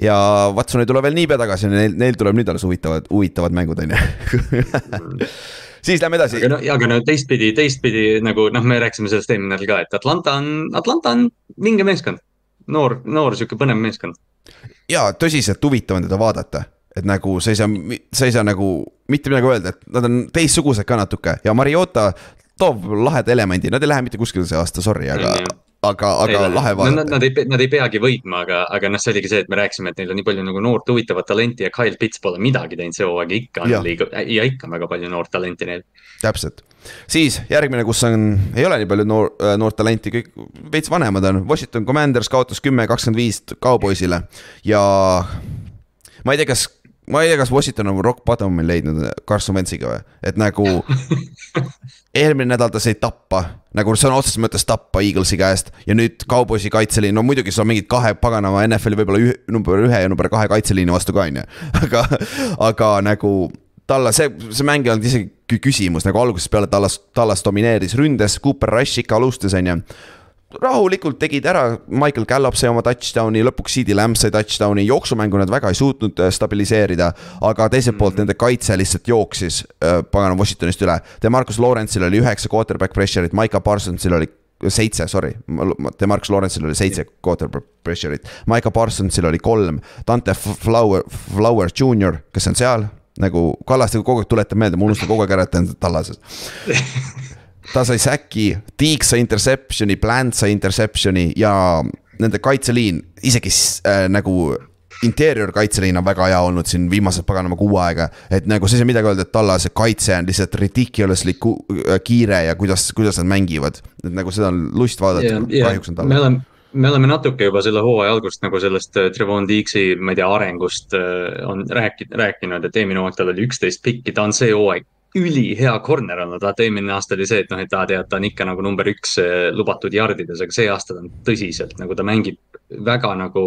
ja Watson ei tule veel niipea tagasi, neil, neil tuleb nüüd alles huvitavad, huvitavad mängud, on ju. siis lähme edasi aga no, aga no teistpidi, teistpidi nagu noh, me rääkisime sellest eelmine nädal ka, et Atlanta on, Atlanta on vinge meeskond. noor, noor sihuke põnev meeskond. ja tõsiselt huvitav on teda vaadata, et nagu sa ei saa, sa ei saa nagu mitte midagi öelda, et nad on teistsugused ka natuke ja Mariota toob laheda elemendi, nad ei lähe mitte kuskile see aasta, sorry, aga On, jah. aga, aga lahe no, nad, vaadata. nad ei, nad ei peagi võitma, aga, aga noh, see oligi see, et me rääkisime, et neil on nii palju nagu noort huvitavat talenti ja Kyle Pitts pole midagi teinud see hooaeg, ikka on liiga ja ikka on väga palju noort talenti neil. täpselt, siis järgmine, kus on, ei ole nii palju noor, noort talenti, kõik veits vanemad on, Washington Commanders kaotas kümme, kakskümmend viis Cowboysile ja ma ei tea, kas ma ei tea, kas Washington on rock bottom'i leidnud Carson Wentsiga või, et nagu eelmine nädal ta sai tappa, nagu sõna otseses mõttes tappa Eaglesi käest ja nüüd Cowboysi kaitseliin, no muidugi sul on mingid kahe paganama NFL-i võib-olla üh, number ühe ja number kahe kaitseliini vastu ka on ju, aga, aga nagu Tallas, see, see mäng ei olnud isegi kü- küsimus nagu algusest peale Tallas, Tallas domineeris ründes, Cooper Rush ikka alustas, on ju rahulikult tegid ära, Michael Gallup sai oma touchdown'i, lõpuks CD Lamb sai touchdown'i, jooksumängu nad väga ei suutnud äh, stabiliseerida. aga teiselt poolt nende kaitse lihtsalt jooksis äh, pagana Washingtonist üle. Demarcus Lawrence'il oli üheksa quarterback pressure'it, Micah Parsonsil oli seitse, sorry, Demarcus Lawrence'il oli seitse quarterback pressure'it, Micah Parsonsil oli kolm, Dante Flower, Flower Junior, kes on seal nagu Kallaste kogu aeg tuletab meelde, ma unustan kogu aeg ära, et ta on tallases ta sai säki, Tiik sai interception'i, Plant sai interception'i ja nende kaitseliin isegi äh, nagu interior kaitseliin on väga hea olnud siin viimased paganama kuu aega. et nagu siis ei midagi öelda, et Tallase kaitse on lihtsalt ridiculously kiire ja kuidas, kuidas nad mängivad. et nagu seda on lust vaadata, kahjuks on Talle. me oleme me oleme natuke juba selle hooaja algust nagu sellest äh, Trevon Deeksi, ma ei tea, arengust äh, on rääkinud, rääkinud, et eelmine hooaeg tal oli üksteist pikki, ta on see hooaeg ülihea corner olnud, vaata eelmine aasta oli see, et noh, et aa tead, ta on ikka nagu number üks äh, lubatud jardides, aga see aasta ta on tõsiselt nagu ta mängib väga nagu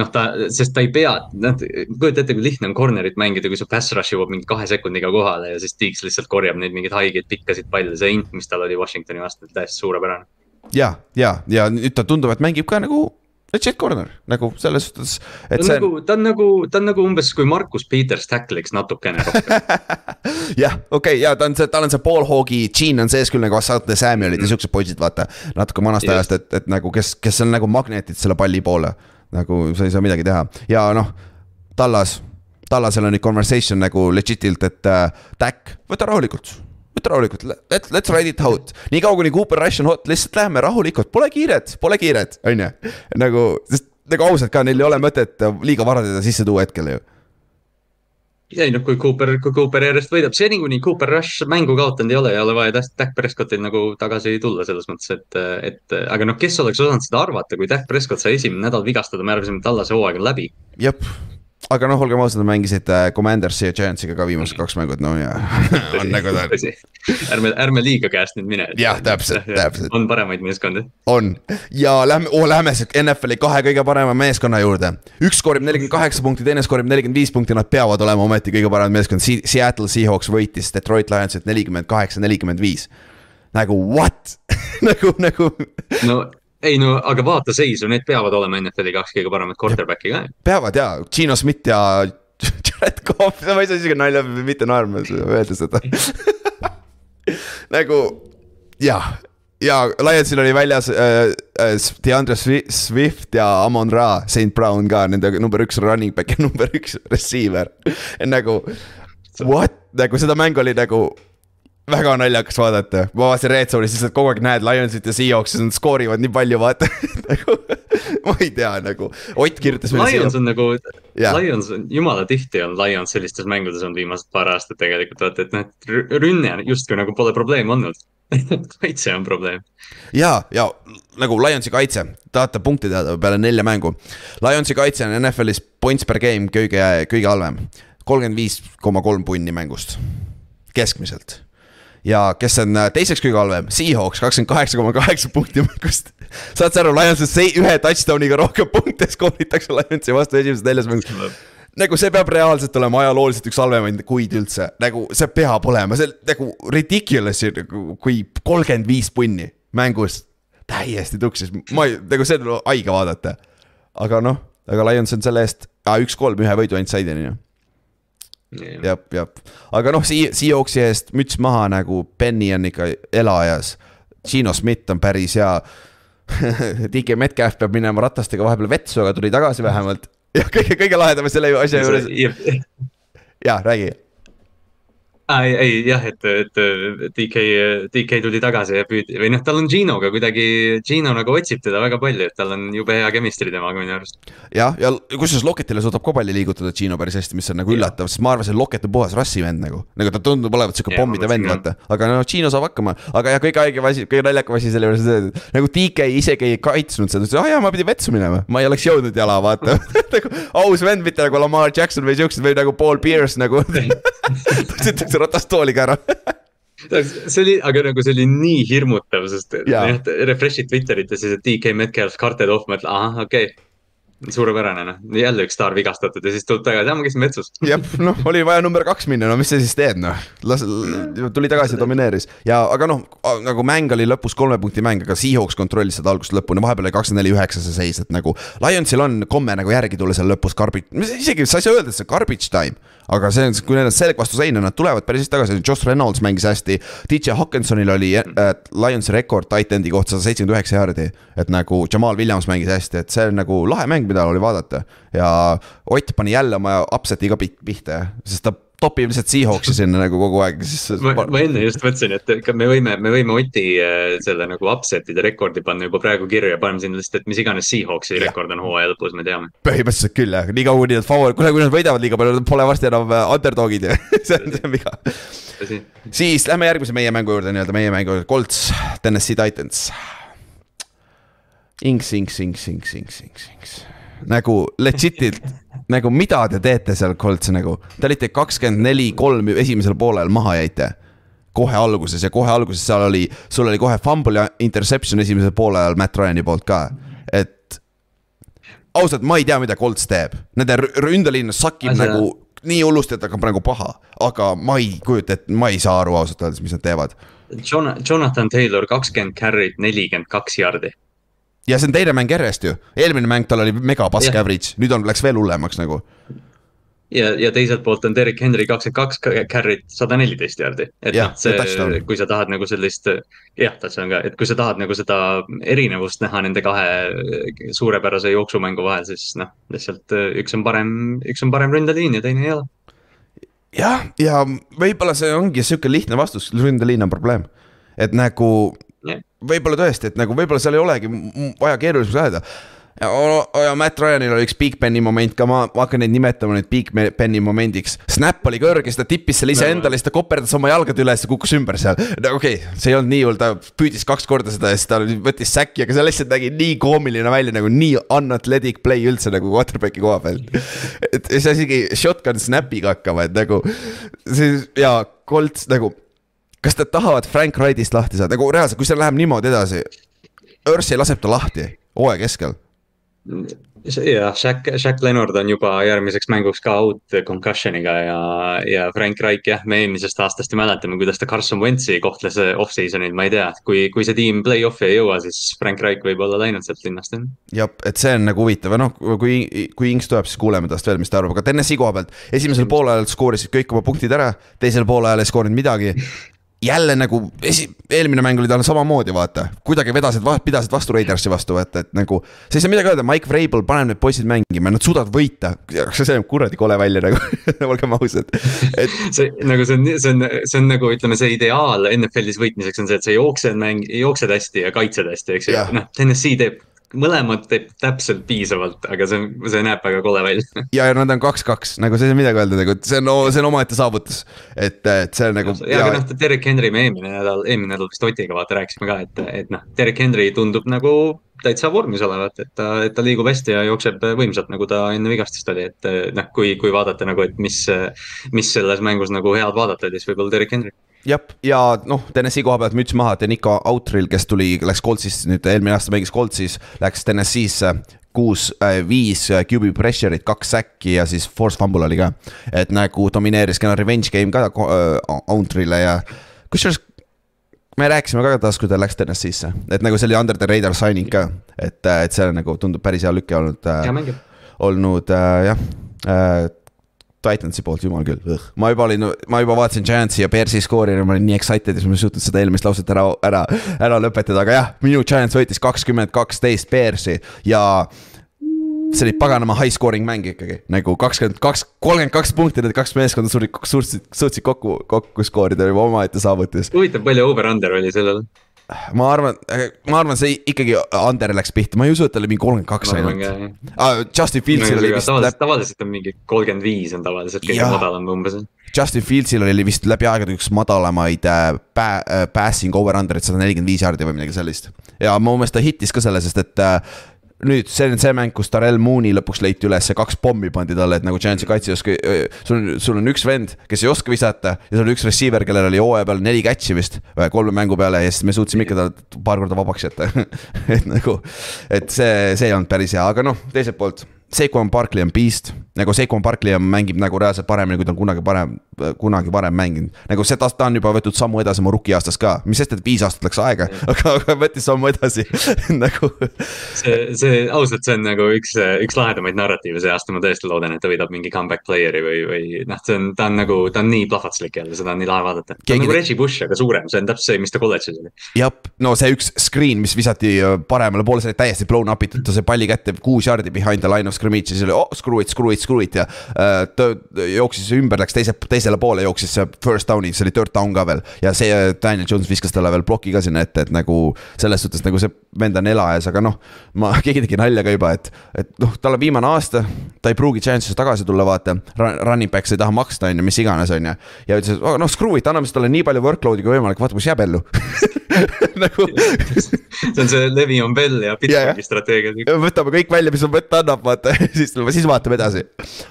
noh, ta, sest ta ei pea, noh, kujuta ette, kui lihtne on corner'it mängida, kui su pass rush jõuab mingi kahe sekundiga kohale ja siis Deeks lihtsalt korjab neid mingeid haigeid pikkasid palle, see int, mis tal oli Washingtoni vastu, täiesti suurepärane. Ja, ja, ja nüüd ta tundub, et mängib ka nagu legit corner nagu selles suhtes, et ta see. Nagu, ta on nagu, ta on nagu umbes kui Markus Peters tackle'iks natukene rohkem jah, okei ja ta on see, tal on see Paul Hog'i, Gene on sees küll nagu Asante Samuelid mm. ja siuksed poisid, vaata. natuke vanast yes. ajast, et, et nagu kes, kes on nagu magnetid selle palli poole. nagu sa ei saa midagi teha ja noh, Tallas, Tallasel on nüüd conversation nagu legit'ilt, et äh, Tack, võta rahulikult võta rahulikult, let's, let's ride it out. nii kaua, kuni Cooper Rush on hot, lihtsalt läheme rahulikult, pole kiiret, pole kiiret, on ju. nagu, sest nagu ausalt ka, neil ei ole mõtet liiga vara teda sisse tuua hetkel ju ei noh, kui Cooper, kui Cooper järjest võidab, seni kuni Cooper Rush mängu kaotanud ei ole, ei ole vaja Dak Prescottil nagu tagasi tulla selles mõttes, et, et aga noh, kes oleks osanud seda arvata, kui Dak Prescott sai esimene nädal vigastada, me arvasime, et Allase hooaeg on läbi. jep, aga noh, olgem ausad, nad mängisid äh, Commandersi ja Giantsiga ka viimased kaks mängu, et no ja on nagu ta on. ärme, ärme liiga käest nüüd mine. jah, täpselt, täpselt. on paremaid meeskondi. on ja lähme oh,, lähme NFL-i kahe kõige parema meeskonna juurde. üks skoorib nelikümmend kaheksa punkti, teine skoorib nelikümmend viis punkti, nad peavad olema ometi kõige parem meeskond. Seattle Seahawks võitis Detroit Lionsit nelikümmend kaheksa, nelikümmend viis. nagu what nagu, nagu. no ei no aga vaata seisu, need peavad olema NFL-i kaks kõige paremat quarterback'i ka. peavad ja, Gino Schmidt ja Jared Cough, ma ei saa isegi nalja, mitte naerma öelda seda. Nagu jah, ja Lionsil oli väljas äh, äh, DeAndre Swift ja Amon Ra, St Brown ka, nende number üks running back ja number üks receiver. Nagu what, nagu seda mängu oli nagu väga naljakas vaadata, ma vaatasin Red Zone'is lihtsalt kogu aeg näed Lionsit ja Seahawksi, nad skoorivad nii palju, vaata nagu ma ei tea, nagu Ott kirjutas. Lions on nagu yeah., Lions on, jumala tihti on Lions sellistes mängudes olnud viimased paar aastat tegelikult, vaata, et noh, rünne justkui nagu pole probleem olnud kaitse on probleem. ja, ja nagu Lionsi kaitse, tahate punkti teada peale nelja mängu. Lionsi kaitse on NFL-is points per game kõige, kõige halvem, kolmkümmend viis koma kolm punni mängust, keskmiselt ja kes on äh, teiseks kõige halvem, Seahawks kakskümmend kaheksa koma kaheksa punkti mängust. saad sa aru, Lionsist ühe touchdown'iga rohkem punkte skooritakse Lionsi vastu esimeses neljas mängus. Nagu see peab reaalselt olema ajalooliselt üks halvemaid kuid üldse, nagu see peab olema, see nagu ridiculous, nagu kui kolmkümmend viis punni mängus täiesti tuksis, ma ei, nagu see on haige vaadata. aga noh, aga Lions on selle eest ah,, üks-kolm ühe võidu ainult said, on ju jah, jah, aga noh, Seahawksi eest müts maha nagu Benny on ikka elajas. Gino Schmidt on päris hea DK Metcalf peab minema ratastega vahepeal vetsu, aga tuli tagasi vähemalt. ja kõige, kõige lahedam selle asja juures. jah, räägi ei, ei jah, et, et DK, DK tuli tagasi ja püüdi või noh, tal on Ginoga kuidagi, Gino nagu otsib teda väga palju, et tal on jube hea chemistry temaga minu arust. jah, ja kusjuures Locketile suudab ka palli liigutada Gino päris hästi, mis on nagu üllatav, sest ma arvasin, Locket on puhas rassivend nagu. nagu ta tundub olevat sihuke pommide vend, vaata, aga no Gino saab hakkama, aga jah, kõige haigem asi, kõige naljakam asi selle juures on see, et nagu DK isegi ei kaitsnud seda, ütles, ah jaa, ma pidin vetsu minema, ma ei oleks jõudnud jala, vaata. Nagu aus vend, mitte nagu Lamar Jackson või siuksed või nagu Paul Pierce nagu tõstetakse ratastooliga ära. See oli, aga nagu see oli nii hirmutav, sest jah, refresh'id Twitterit ja siis, et DK Metcalf ma ütlen, ahah, okei. okay suurepärane noh, jälle üks staar vigastatud ja siis tuleb tagasi, aa ma käisin metsus. jah, noh, oli vaja number kaks minna, no mis sa siis teed, noh. las, tuli tagasi ja domineeris ja, aga noh, nagu mäng oli lõpus kolme punkti mäng, aga Seahawks kontrollis seda algusest lõpuni, vahepeal oli kakskümmend neli, üheksa see seis, et nagu. Lionsil on komme nagu järgi tulla seal lõpus garbage, isegi sa ei saa öelda, et see garbage time. aga see on, kui neil on selg vastu seina, nad tulevad päris hästi tagasi, Josh Reynolds mängis hästi. DJ Hawkinsonil oli äh, Lionsi rekord titan'i kohta sada seitsekümmend üheksa jaardi. et nagu Jamal Williams mängis hästi, et see on nagu lahe mäng, mida oli vaadata. ja Ott pani jälle oma upset'i ka pihta, sest ta topib lihtsalt Seahawksi sinna nagu kogu aeg, siis. ma, enne just mõtlesin, et me võime, me võime Oti äh, selle nagu upset'ide rekordi panna juba praegu kirja ja paneme sinna lihtsalt, et mis iganes Seahawksi rekord on hooaja lõpus, me teame. põhimõtteliselt küll jah, nii kaua kuni nad favor-, kuule kui nad võidavad liiga palju, nad pole varsti enam äh, underdog'id ja see on, see on viga. siis lähme järgmise meie mängu juurde, nii-öelda meie mängu juurde, Colts, Tennessee Titans. Inks, inks, inks, inks, inks, inks, inks nagu legit'ilt nagu mida te teete seal Colts nagu, te olite kakskümmend neli, kolm esimesel poolel maha jäite. kohe alguses ja kohe alguses seal oli, sul oli kohe fumble ja interception esimesel poolel Matt Ryan'i poolt ka, et. ausalt, ma ei tea, mida Colts teeb, nende ründeliin sakib Asja. nagu nii hullusti, et hakkab nagu paha, aga ma ei kujuta ette, ma ei saa aru ausalt öeldes, mis nad teevad. Jonathan Taylor kakskümmend carry't, nelikümmend kaks jardi ja see on teine mäng järjest ju, eelmine mäng tal oli mega pask average, nüüd on, läks veel hullemaks nagu. ja, ja teiselt poolt on Derek Henry kakskümmend kaks carry't, sada neliteist jaardi. et noh, see, kui sa tahad nagu sellist, jah, touchdown ka, et kui sa tahad nagu seda erinevust näha nende kahe suurepärase jooksumängu vahel, siis noh, lihtsalt üks on parem, üks on parem ründeliin ja teine ei ole. jah, ja võib-olla see ongi sihuke lihtne vastus, ründeliin on probleem. et nagu võib-olla tõesti, et nagu võib-olla seal ei olegi vaja keerulisemaks ajada ja, ja Matt Ryanil oli üks Big Beni moment ka, ma, hakkan neid nimetama nüüd Big Beni momendiks. Snap oli kõrge, siis ta tippis selle iseendale, siis ta koperdas oma jalgade üles ja kukkus ümber seal. no okei okay,, see ei olnud nii hull, ta püüdis kaks korda seda ja siis ta võttis säki, aga see lihtsalt nägi nii koomiline välja nagu nii unathletic play üldse nagu quarterback'i koha pealt. et saa isegi shotgun snap'iga hakkama, et nagu siis ja Colts nagu kas nad tahavad Frank Wrightist lahti saada, nagu reaalselt, kui see läheb niimoodi edasi. Ursi laseb ta lahti hooaja keskel. jah, Shaq, Shaq Leonard on juba järgmiseks mänguks ka out concussion'iga ja, ja Frank Reich jah, me eelmisest aastast ju mäletame, kuidas ta Carson Wentzi kohtles off-season'il, ma ei tea, kui, kui see tiim play-off'i ei jõua, siis Frank Reich võib olla läinud sealt linnast. jah, et see on nagu huvitav ja noh, kui, kui Inks tuleb, siis kuuleme tast veel, mis ta arvab, aga TNS-i koha pealt. esimesel poolajal skoorisid kõik oma punktid ära, teisel poolajal ei skoorinud midagi jälle nagu esi-, eelmine mäng oli tal samamoodi, vaata. kuidagi vedasid, pidasid vastu Raidersi vastu, et, et nagu. sa ei saa midagi öelda, Mike Vrabel paneb need poisid mängima, nad suudavad võita. see näeb kuradi kole välja nagu olgem ausad, et. see nagu see on, see on, see on nagu ütleme, see ideaal NFL-is võitmiseks on see, et sa jooksed mäng, jooksed hästi ja kaitsed hästi, eks ju. noh, TNS-i teeb mõlemad teeb täpselt piisavalt, aga see, see näeb väga kole välja. ja, ja nad on kaks-kaks, nagu see ei saa midagi öelda, nagu see on, see on omaette saavutus. et, et see on nagu. ja, aga noh, Derek Henry me eelmine nädal, eelmine nädal vist Otiga vaata rääkisime ka, et, et noh, Derek Henry tundub nagu täitsa vormis olevat, et ta, et ta liigub hästi ja jookseb võimsalt, nagu ta enne vigastust oli, et noh, kui, kui vaadata nagu, et mis, mis selles mängus nagu head vaadata siis võib-olla Derek Henry jah, ja noh, TNS-i koha pealt müts maha, Denico Outril, kes tuli, läks Coltsist nüüd eelmine aasta mängis Coltsis, läks TNS-isse kuus äh,, viis äh, QB pressure'it, kaks säkki ja siis force fumble oli ka. et nagu domineeris kena revenge game ka äh, Outrile ja kusjuures me rääkisime ka taas, kui ta läks TNS-isse, et nagu see oli under the radar signing ka, et, et see nagu tundub päris hea lüke olnud äh,. olnud äh, jah äh, Titansi poolt, jumal küll, ma juba olin, ma juba vaatasin Giantsi ja Bearsi skoori ja ma olin nii excited siis ma ei suutnud seda eelmist lauset ära, ära, ära lõpetada, aga jah, minu Giants võitis kakskümmend kaksteist Bearsi ja see oli paganama high scoring mäng ikkagi, nagu kakskümmend kaks, kolmkümmend kaks punkti, need kaks meeskonda suutsid, suutsid, suutsid kokku, kokku skoorida juba omaette saavutus. huvitav, palju over-under oli sellel? Ma arvan, ma arvan, see ikkagi Ander läks pihta, ma ei usu, et ta oli mingi kolmkümmend kaks ainult. Ah, Justin Fieldsil oli vist. tavaliselt, tavaliselt on mingi kolmkümmend viis on tavaliselt kõige madalam umbes. Justin Fieldsil oli vist läbi aegade üks madalamaid äh, äh, passing over-under'id, sada nelikümmend viis jaardi või midagi sellist. ja mu meelest ta hittis ka selle, sest et äh, nüüd see on see mäng, kus Darrell Mooney lõpuks leiti üles, kaks pommi pandi talle, et nagu Giantsi kaitse ei oska, sul on, sul on üks vend, kes ei oska visata ja sul on üks receiver, kellel oli hooaja peal neli catch'i vist kolme mängu peale ja siis me suutsime ikka ta paar korda vabaks jätta. Et nagu, et see, see ei olnud päris hea, aga noh, teiselt poolt Sequon Barkley on beast, nagu Sequon Barkley mängib nagu reaalselt paremini, kui ta on kunagi parem, kunagi varem mänginud. nagu seda, ta on juba võtnud sammu edasi oma rookie-aastast ka, mis sest, et viis aastat läks aega, aga, aga võttis sammu edasi nagu. see, see ausalt, see on nagu üks, üks lahedamaid narratiive see aasta, ma tõesti loodan, et ta võidab mingi comeback player'i või, või noh, see on, ta on nagu, ta on nii plahvatuslik jälle, seda on nii lahe vaadata. ta on nagu Reggie Bush, aga suurem, see on täpselt see, mis ta kolledžis oli. jah, no see üks screen, mis visati paremale poole, see oli täiesti blown up itud, ta sai palli kätte kuus jaardi behind the line of scrimmage ja siis oli oh, screw it, screw it, screw it ja äh, ta jooksis ümber, läks teise, teisele poole, jooksis see first down'i, see oli third down ka veel. ja see Daniel Jones viskas talle veel ploki ka sinna ette, et nagu selles suhtes nagu see vend on ela ees, aga noh. ma, keegi tegi nalja ka juba, et, et noh, tal on viimane aasta, ta ei pruugi Giantsisse tagasi tulla, vaata. Running back sa ei taha maksta, on ju, mis iganes, on ju. ja ütles, et oh, noh, screw it, anname talle nii palju workload'i kui võimalik, vaata, kus jääb ellu nagu see on see Levion Bell ja Pittsburghi strateegia. võtame kõik välja, mis on võtta annab, vaata siis, siis vaatame edasi.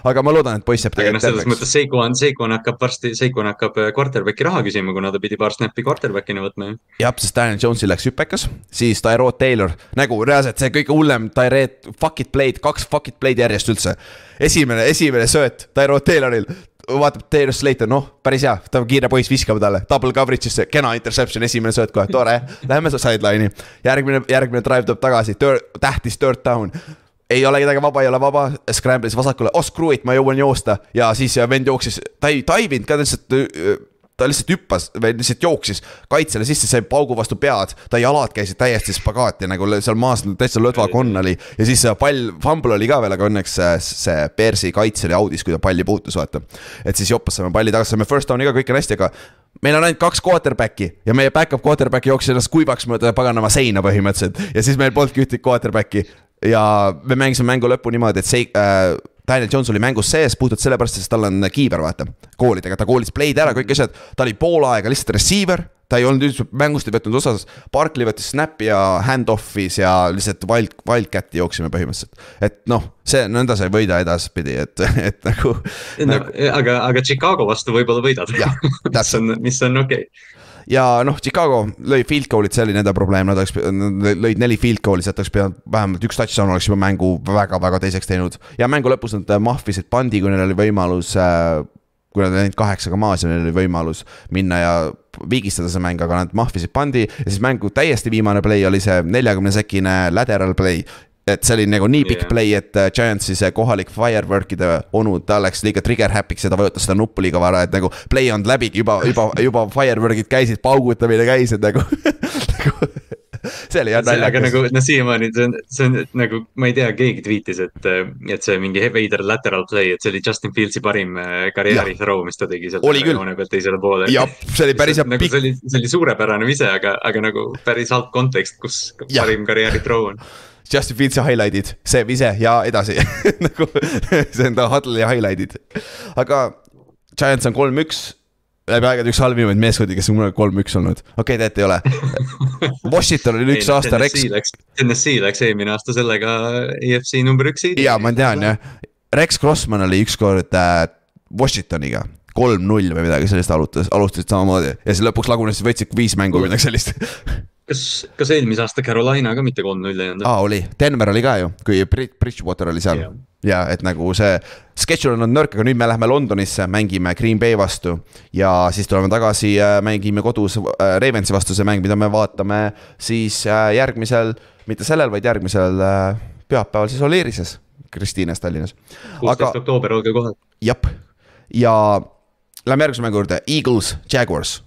Aga ma loodan, et poiss jääb tegelikult terveks. selles mõttes Seikon, Seikon hakkab varsti, Seikon hakkab äh, quarterback'i raha küsima, kuna ta pidi paar snappi quarterback'ina võtma ju. jah, sest Daniel Jones'il läks hüpekas, siis Tyrod Taylor, nagu reaalselt see kõige hullem Tyrod, fuck it play'd, kaks fuck it play'd järjest üldse. esimene, esimene sööt Tyrod Tayloril. Vaatab Taylor Slater, noh, päris hea, ta on kiire poiss, viskame talle, double coverage'isse, kena interception, esimene sööt kohe, tore. Läheme sideline'i, järgmine, järgmine drive tuleb tagasi, tähtis third down ei ole kedagi vaba, ei ole vaba, scramble'is vasakule, oh screw it, ma jõuan joosta. Ja siis vend jooksis, ta ei taivinud ka lihtsalt ta lihtsalt hüppas või lihtsalt jooksis kaitsele sisse, sai paugu vastu pead, ta jalad käisid täiesti spagaati nagu seal maas täitsa lõdvakonn oli. ja siis pall, fumble oli ka veel, aga õnneks see, see Bearsi kaitse oli audis, kui ta palli puutus, vaata. et siis Joppas saime palli tagasi, saime first down'i ka, kõik on hästi, aga meil on ainult kaks quarterback'i. Ja meie back-up quarterback jooksis ennast kuivaks mööda paganama seina põhimõtteliselt. Ja siis meil polnudki ühtegi quarterback'i ja me mängisime mängu lõppu niimoodi, et see äh, Daniel Jones oli mängus sees puhtalt sellepärast, sest tal on kiiber, vaata. koolidega, ta koolis play'd ära, kõik asjad, ta oli pool aega lihtsalt receiver. ta ei olnud üldse mängust ei võtnud osa, Barkley võttis snap'i ja hand-off'is ja lihtsalt wild, wildcat'i jooksime põhimõtteliselt. et noh, see nõnda sa ei võida edaspidi, et, et nagu no, nagu.... aga, aga Chicago vastu võib-olla võidad. mis on, mis on okei okay ja noh, Chicago lõi field goal'id, see oli nende probleem, nad oleks, lõid neli field goal'i, sealt oleks pidanud vähemalt üks touchdown oleks juba mängu väga-väga teiseks teinud. ja mängu lõpus nad mahvisid pandi, kui neil oli võimalus äh, kui nad olid kaheksaga maas ja neil oli võimalus minna ja viigistada see mäng, aga nad mahvisid pandi ja siis mängu täiesti viimane play oli see neljakümne sekine lateral play et see oli nagu nii pikk yeah. play, et äh, Giantsi see kohalik firework'ide onu, ta läks liiga trigger happy'ks ja ta vajutas seda nuppu liiga vara, et nagu play on läbigi, juba, juba, juba firework'id käisid, paugutamine käis, et nagu, nagu see oli jah naljakas. nagu noh, siiamaani see on, see on nagu, ma ei tea, keegi tweet'is, et, et see mingi veider lateral play, et see oli Justin Fieldsi parim äh, karjääri throw, mis ta tegi seal joone pealt teisele poole. jah, see oli päris hea nagu, see oli, see oli suurepärane vise, aga, aga nagu päris halb kontekst, kus ja. parim karjääri throw on Justin Fields'i highlight'id, see vise ja edasi. Nagu see on ta huddle'i highlight'id. aga Giants on kolm-üks. Läbi aegade üks halvimaid meeskondi, kes on kunagi kolm-üks olnud, okei okay,, tegelikult ei ole. Washington oli üks aasta Rex. Tennessee läks eelmine aasta sellega EFC number üks ja ma tean jah, Rex Crossman oli ükskord äh, Washingtoniga. kolm-null või midagi sellist alustas, alustasid samamoodi. Ja siis lõpuks lagunes, võtsid viis mängu või midagi sellist kas, kas eelmise aasta Carolina ka mitte kolm-null ei olnud? aa, oli, Denver oli ka ju, kui Bridgewater oli seal yeah. ja et nagu see schedule on olnud nõrk, aga nüüd me läheme Londonisse, mängime Green Bay vastu. ja siis tuleme tagasi, äh, mängime kodus äh, Ravensi vastu, see mäng, mida me vaatame siis äh, järgmisel, mitte sellel, vaid järgmisel pühapäeval siis Oleerises, Kristiines Tallinnas. kuusteist oktoober, olge kohal. jah, ja lähme järgmise mängu juurde, Eagles, Jaguars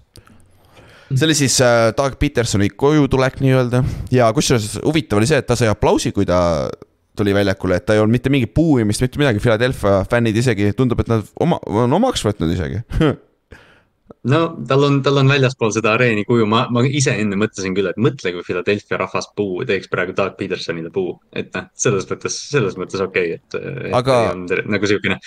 see oli siis äh, Doug Petersoni kojutulek nii-öelda. Ja kusjuures huvitav oli see, et ta sai aplausi, kui ta tuli väljakule, et ta ei olnud mitte mingit puuimist, mitte midagi, Philadelphia fännid isegi, tundub, et nad oma, on omaks võtnud isegi no tal on, tal on väljaspool seda areeni kuju, ma, ma ise enne mõtlesin küll, et mõtle, kui Philadelphia rahvas puu teeks praegu Doug Petersonile puu, et noh, selles mõttes, selles mõttes okei okay,, et. aga. nagu siukene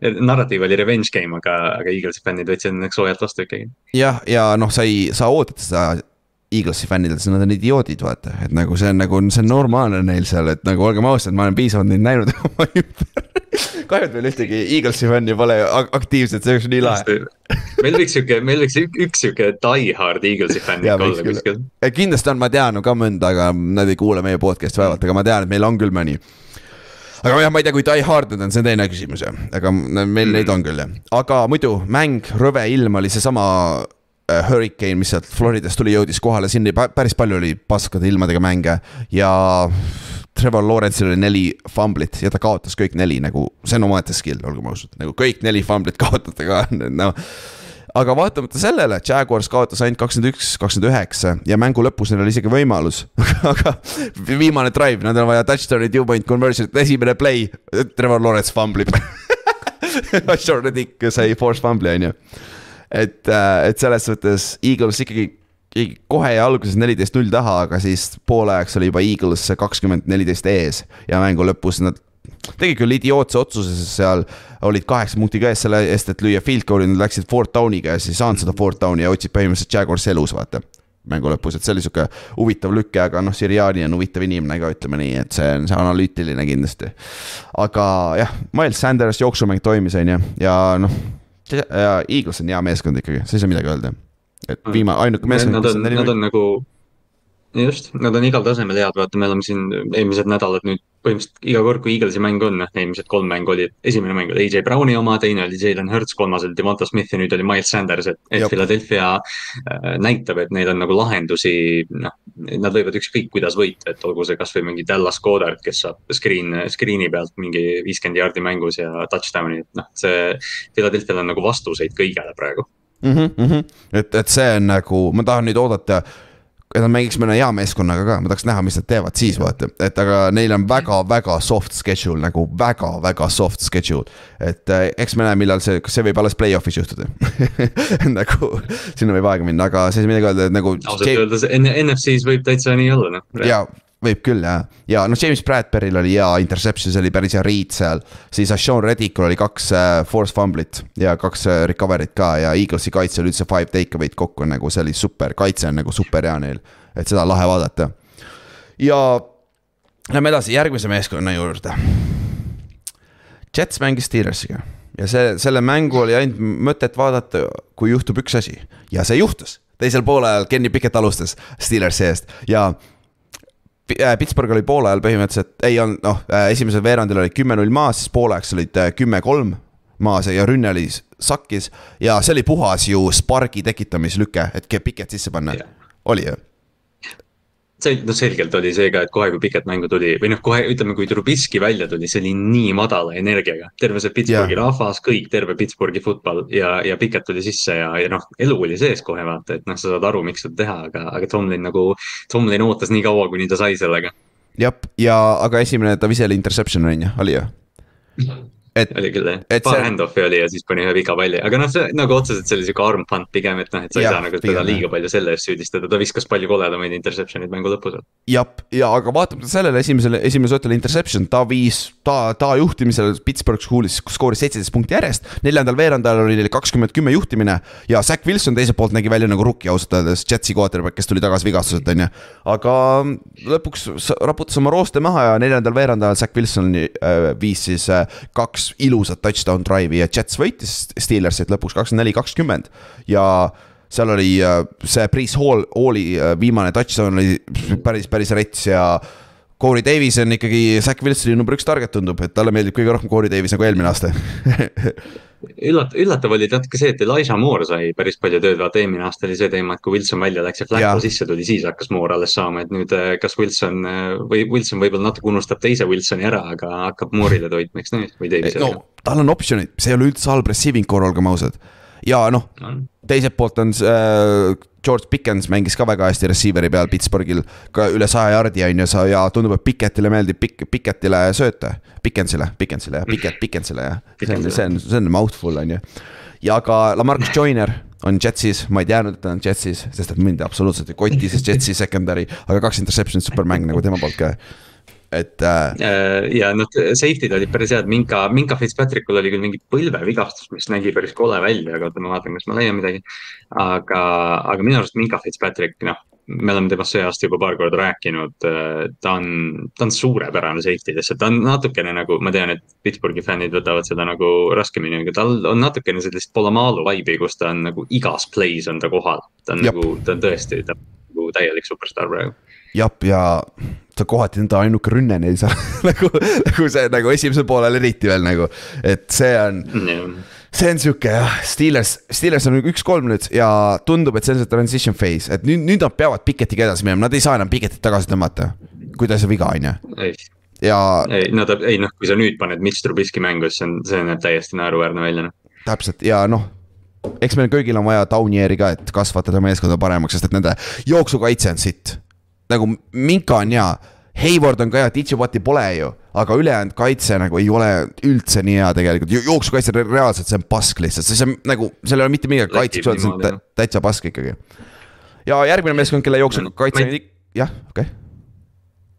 narratiiv oli revenge game, aga, aga Eaglesi fännid võtsid õnneks soojalt vastu ikkagi. jah, ja noh, sa ei, sa ootad seda Eaglesi fännidelt, sest nad on idioodid, vaata, et nagu see on nagu, see on normaalne neil seal, et nagu olgem ausad, ma olen piisavalt neid näinud oma ümber. Kahju, et meil ühtegi Eaglesi fänni pole aktiivset, see oleks nii lahe. meil võiks sihuke, meil võiks üks sihuke die hard Eaglesi fänn ikka olla kuskil. kindlasti on, ma tean ka mõnda, aga nad ei kuule meie podcast'i vaevalt, aga ma tean, et meil on küll mõni aga jah, ma ei tea, kui die hard need on, see on teine küsimus jah, aga meil mm. neid on küll jah, aga muidu mäng, rõve ilm oli seesama äh, Hurricane, mis sealt Floridast tuli, jõudis kohale, siin päris palju oli paskade ilmadega mänge ja Trevor Lawrence'il oli neli fumblit ja ta kaotas kõik neli nagu, see on omaette skill, olgem ausad, nagu kõik neli fumblit kaotada ka, noh aga vaatamata sellele, Jaguars kaotas ainult kakskümmend üks, kakskümmend üheksa ja mängu lõpus neil oli isegi võimalus. Aga viimane drive, nad on vaja touchdown'i, two point conversion'it, esimene play, Trevor Lawrence famblib Sean Reddick sai force fumbli, on ju. et, äh, et selles suhtes Eagles ikkagi kohe alguses neliteist null taha, aga siis poolajaks oli juba Eagles kakskümmend neliteist ees ja mängu lõpus nad tegid küll idiootse otsuse, sest seal olid kaheksa punkti käes selle eest, et lüüa field goal'i, nad läksid fourth down'iga ja siis ei saanud seda fourth down'i ja hoidsid põhimõtteliselt Jaguars elus, vaata. mängu lõpus, et see oli sihuke huvitav lüke, aga noh, Siriani on huvitav inimene ka, ütleme nii, et see on see analüütiline kindlasti. aga jah, Miles Sanders jooksumäng toimis, on ju, ja noh, Eagles on hea meeskond ikkagi, sa ei saa midagi öelda. Et viimane, ainuke meeskond, kes on neli. Nad on nagu just, nad on igal tasemel head, vaata, me oleme siin eelmised nädalad nüüd põhimõtteliselt iga kord, kui Eaglesi mäng on, noh, eelmised kolm mängu olid, esimene mäng oli AJ Browni oma, teine oli Jalen Hurts, kolmas oli Devonta Smith ja nüüd oli Miles Sanders, et, et Philadelphia äh, näitab, et neil on nagu lahendusi, noh. Nad võivad ükskõik kuidas võita, et olgu see kasvõi mingi Dallas Goddard, kes saab screen, screen'i pealt mingi viiskümmend jaardi mängus ja touchdown'i, et noh, see. Philadelphia'l on nagu vastuseid kõigele praegu mm. -hmm. et, et see on nagu, ma tahan nüüd oodata et nad mängiks mõne hea meeskonnaga ka, ma tahaks näha, mis nad teevad siis vaata, et aga neil on väga-väga soft schedule nagu väga-väga soft schedule. et äh, eks me näe, millal see, kas see võib alles play-off'is juhtuda nagu sinna võib aega minna, aga saa midagi öelda, et nagu. ausalt öeldes NFC-s võib täitsa nii olla noh. jaa võib küll jah, ja noh, James Bradbury'l oli hea interception, see oli päris hea read seal. siis Sean Reddickul oli kaks äh, force fumblit ja kaks äh, recovery't ka ja Eaglesi kaitse oli üldse five take away'd kokku nagu see oli super, kaitse on nagu super hea neil. et seda on lahe vaadata. ja lähme edasi järgmise meeskonna juurde. Jets mängis Steelersiga ja see, selle mängu oli ainult mõtet vaadata, kui juhtub üks asi ja see juhtus teisel poolel Kenny Pickett alustas Steelersi eest ja Pittsburgh oli poole ajal põhimõtteliselt, ei olnud noh, äh, esimesel veerandil olid kümme-null maas, siis pooleks olid äh, kümme-kolm maas ja rünne oli sakkis. ja see oli puhas ju spargi tekitamislüke, et Piket sisse panna yeah., oli ju see, no selgelt oli see ka, et kohe, kui Piket mängu tuli või noh, kohe ütleme, kui Trubisky välja tuli, see oli nii madala energiaga. terve see Pittsburghi yeah. rahvas, kõik, terve Pittsburghi football ja, ja Piket tuli sisse ja, ja noh, elu oli sees kohe vaata, et noh, sa saad aru, miks seda teha, aga, aga Tomlin nagu, Tomlin ootas nii kaua, kuni ta sai sellega. jah, ja aga esimene ta viseli interception on ju, oli ju? et. oli küll jah, paar see... hand-off'i oli ja siis pani ühe viga palli, aga noh, see nagu otseselt see oli sihuke arm punt pigem, et noh, et sa ei ja, saa nagu teda liiga palju selle eest süüdistada, ta viskas palju koledamaid interception'id mängu lõpus. jah, ja aga vaatamata sellele esimesele, esimesel õhtul interception, ta viis, ta, ta juhtimisel Pittsburgh Schoolis skooris seitseteist punkti järjest. neljandal veerandajal oli neil kakskümmend kümme juhtimine ja Zack Wilson teiselt poolt nägi välja nagu rookie ausalt öeldes, Jetsi quarterback, kes tuli tagasi vigastuselt, on ju. aga lõpuks raputas oma rooste maha ja neljandal veerandajal Zack Wilson äh, viis siis äh, kaks ilusat touchdown drive'i ja Jets võitis Steelersit lõpuks kakskümmend neli, kakskümmend. ja seal oli äh, see Priis Hall, Halli äh, viimane touchdown oli päris, päris rets ja. Corey Davis on ikkagi Zack Wilsoni number üks target tundub, et talle meeldib kõige rohkem Corey Davis nagu eelmine aasta üllat-, üllatav oli natuke see, et Elijah Moore sai päris palju tööd, vaata eelmine aasta oli see teema, et kui Wilson välja läks ja Flacco sisse tuli, siis hakkas Moore alles saama, et nüüd äh, kas Wilson äh, või Wilson võib-olla natuke unustab teise Wilsoni ära, aga hakkab Moore'ile toitma, eks nii, või Davisele. no tal on optsioonid, see ei ole üldse halb receiving core, olgem ausad. Ja noh no., teiselt poolt on äh, George Pickens mängis ka väga hästi receiver'i peal Pittsburghil, ka üle saja jardi on ju, sa ja tundub, et Pickettile meeldib Pik-, Picketile sööta. Pickensile, Pickensile jah, Pickett, Pickensile jah, see on, see on, see on mouthful on ju. ja ka Lamarcus Joyner on Jetsis, ma ei teadnud, et ta on Jetsis, sest et mind absoluutselt ei koti, sest Jetsi secondary, aga kaks interception'it, super mäng nagu tema poolt ka et äh.... ja noh, safety'd olid päris head, Minka, Minka Fitzpatrickul oli küll mingi põlvevigastus, mis nägi päris kole välja, aga oota, ma vaatan, kas ma leian midagi. aga, aga minu arust Minka Fitzpatrick, noh, me oleme temast see aasta juba paar korda rääkinud. ta on, ta on suurepärane safety, lihtsalt ta on natukene nagu, ma tean, et Pittsburghi fännid võtavad seda nagu raskemini, aga tal on natukene sellist Polamalu vibe'i, kus ta on nagu igas play's on ta kohal. ta on Jab. nagu, ta on tõesti, ta on nagu täielik superstaar praegu. jah, ja ta kohati enda ainuke rünne neil seal nagu, nagu see nagu esimesel poolel eriti veel nagu, et see on mm. see on sihuke jah, Steelers, Steelers on üks-kolm nüüd ja tundub, et see on see transition phase, et nüüd, nüüd nad peavad Piketiga edasi minema, nad ei saa enam Piketit tagasi tõmmata. kui ta sai viga, on ju. ja. ei, no ta, ei noh, kui sa nüüd paned Mitch Trubisky mängu, siis see on, see näeb täiesti naeruväärne välja, noh. täpselt ja noh eks meil kõigil on vaja Downieri ka, et kasvatada meeskonda paremaks, sest et nende jooksukaitse on sitt. Nagu Minka on hea, Hayward on ka hea, Digiboti pole ju, aga ülejäänud kaitse nagu ei ole üldse nii hea tegelikult, jooksukaitse reaalselt, see on pask lihtsalt, see on nagu, seal ei ole mitte midagi kaitseks öelda, see on täitsa pask ikkagi. ja järgmine meeskond, kelle jooksukaitse jah, okei. okay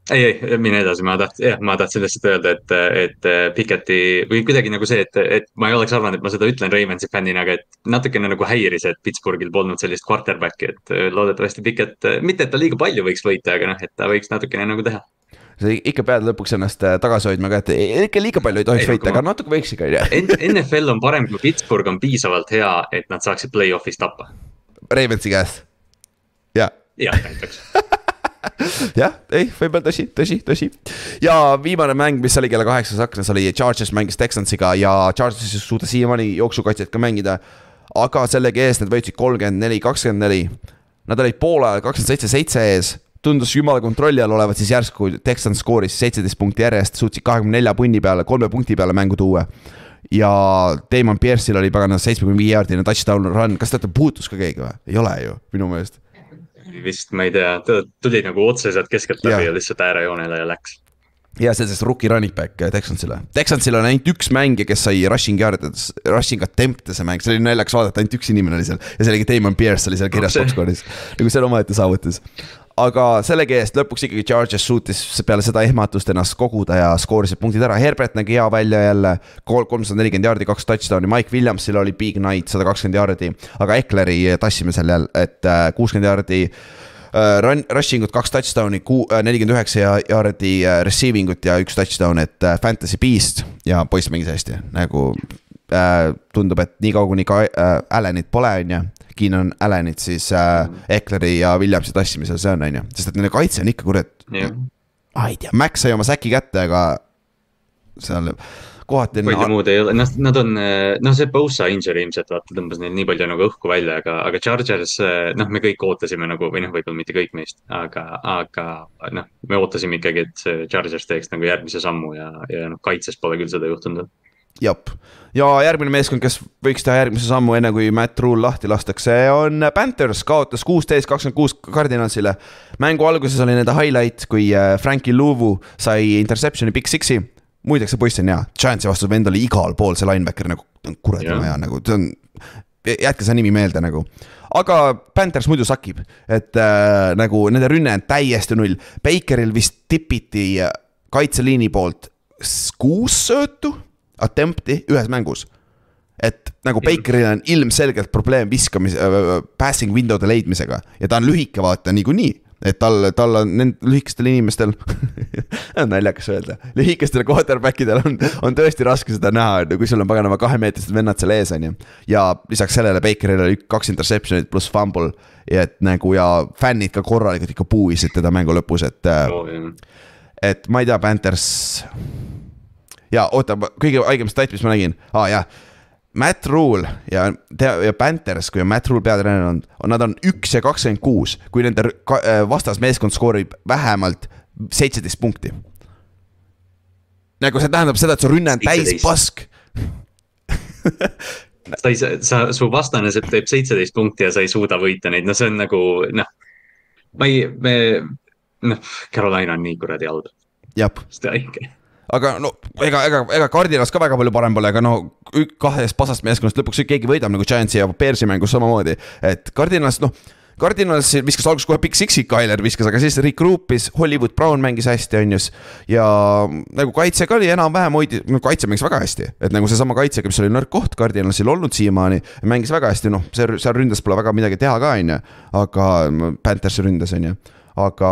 ei, ei, mine edasi, ma tahtsin, jah, ma tahtsin lihtsalt öelda, et, et Piketi või kuidagi nagu see, et, et ma ei oleks arvanud, et ma seda ütlen Ravensi fännina, aga et natukene nagu häiris, et Pittsburghil polnud sellist quarterback'i, et loodetavasti Piket, mitte et ta liiga palju võiks võita, aga noh, et ta võiks natukene nagu teha sa ikka pead lõpuks ennast äh, tagasi hoidma ka, et ikka liiga palju ei tohiks võita, aga natuke võiks ikka, on ju. NFL on parem, kui Pittsburgh on piisavalt hea, et nad saaksid play-off'is tappa. Ravensi käest, jaa. jah, näiteks jah, ei, võib olla tõsi, tõsi, tõsi. ja viimane mäng, mis oli kella kaheksas aknas, oli Chargers mängis Texansiga ja Chargers ei suuda siiamaani jooksukaitset ka mängida. aga sellegi eest nad võitsid kolmkümmend neli, kakskümmend neli. Nad olid poole ajal kakskümmend seitse, seitse ees tundus jumala kontrolli all olevat, siis järsku Texan skooris seitseteist punkti järjest, suutsid kahekümne nelja punni peale, kolme punkti peale mängu tuua. ja Damon Pierce'il oli pagana seitsmekümne viie jaardine touchdown run, kas ta puutus ka keegi või? ei ole ju, minu meelest vist, ma ei tea, ta tuli nagu otseselt keskelt läbi ja, ja lihtsalt äärejoonele ja läks. Ja see siis rookie running back Texansile. Texansil on ainult üks mängija, kes sai rushing yard'ides, rushing attempt'e see mäng, see oli naljakas vaadata, ainult üks inimene oli seal. ja see oligi Damon Pierce oli seal kirjas box score'is, nagu see on omaette saavutus aga sellegi eest lõpuks ikkagi Charges suutis peale seda ehmatust ennast koguda ja skoorisid punktid ära, Herbert nägi hea välja jälle. kolmsada nelikümmend jaardi, kaks touchdown'i, Mike Williamsil oli big night, sada kakskümmend jaardi, aga Eckleri tassime seal jälle, et äh, kuuskümmend jaardi äh, run, rushing ut, kaks touchdown'i, äh, nelikümmend üheksa jaardi receiving ut ja üks touchdown, et fantasy beast ja poiss mängis hästi, nagu tundub, et niikaua kuni ka Allanit pole, on ju, Keenan Allanit, siis äh, Eckleri ja Williamsi tassimisel see on, on ju, sest et nende kaitse on ikka kurat yeah.. ma ei tea, Max sai oma säki kätte, aga seal kohati. palju muud ei ole, noh, nad on, noh, see Bosa injury ilmselt vaata tõmbas neil nii palju nagu õhku välja, aga, aga Chargers, noh, me kõik ootasime nagu või noh, võib-olla mitte kõik meist, aga, aga noh, me ootasime ikkagi, et see Chargers teeks nagu järgmise sammu ja, ja noh, kaitses pole küll seda juhtunud jep, ja järgmine meeskond, kes võiks teha järgmise sammu, enne kui Matt Rule lahti lastakse, on Panthers, kaotas kuusteist, kakskümmend kuus Cardinalsile. mängu alguses oli nende highlight, kui äh, Frankie Louvu sai interception'i Big Six'i. muideks, see poiss on hea, Giantsi vastu vend oli igal pool, see linebacker nagu, kuradi yeah. hea nagu, see on, jätke see nimi meelde nagu aga Panthers muidu sakib, et äh, nagu nende rünne on täiesti null. Bakeril vist tipiti äh, kaitseliini poolt kuus söötu attempt'i ühes mängus. et nagu Bakeril on ilmselgelt probleem viskamise äh,, passing window'de leidmisega ja ta on lühike vaata niikuinii et tal, tal on nendel lühikestel inimestel on naljakas öelda, lühikestel quarterback idel on, on tõesti raske seda näha, kui sul on paganama kahemeetrised vennad seal ees, on ju. ja lisaks sellele Bakeril oli kaks interception'it pluss fumble, et nagu ja fännid ka korralikult ikka puuisid teda mängu lõpus, et oh,. et ma ei tea, Panthers ja oota, kõige haigem stat, mis ma nägin, aa ah, jah. Matt Rule ja, ja Panthers, kui on Matt Rule peatreener on, on, nad on üks ja kakskümmend kuus, kui nende äh, vastasmeeskond skoorib vähemalt seitseteist punkti. nagu see tähendab seda, et su rünne on täis pask sa ei saa, sa, su vastane teeb seitseteist punkti ja sa ei suuda võita neid, no see on nagu noh. ma ei, me, noh, Carolina on nii kuradi halb. see on õige aga no ega, ega, ega Cardinals ka väga palju parem pole, aga no kahest pasast meeskonnast lõpuks keegi võidab nagu Giantsi ja Bearsi mängus samamoodi. et Cardinals noh, Cardinals viskas alguses kohe Big Six'i, Tyler viskas, aga siis regroupp'is, Hollywood Brown mängis hästi, on ju. ja nagu kaitse ka oli enam-vähem hoidis, no kaitse mängis väga hästi, et nagu seesama kaitsega, mis oli nõrk koht Cardinalsil olnud siiamaani. mängis väga hästi, noh, seal, seal ründes pole väga midagi teha ka, on ju, aga Panthersi ründes, on ju aga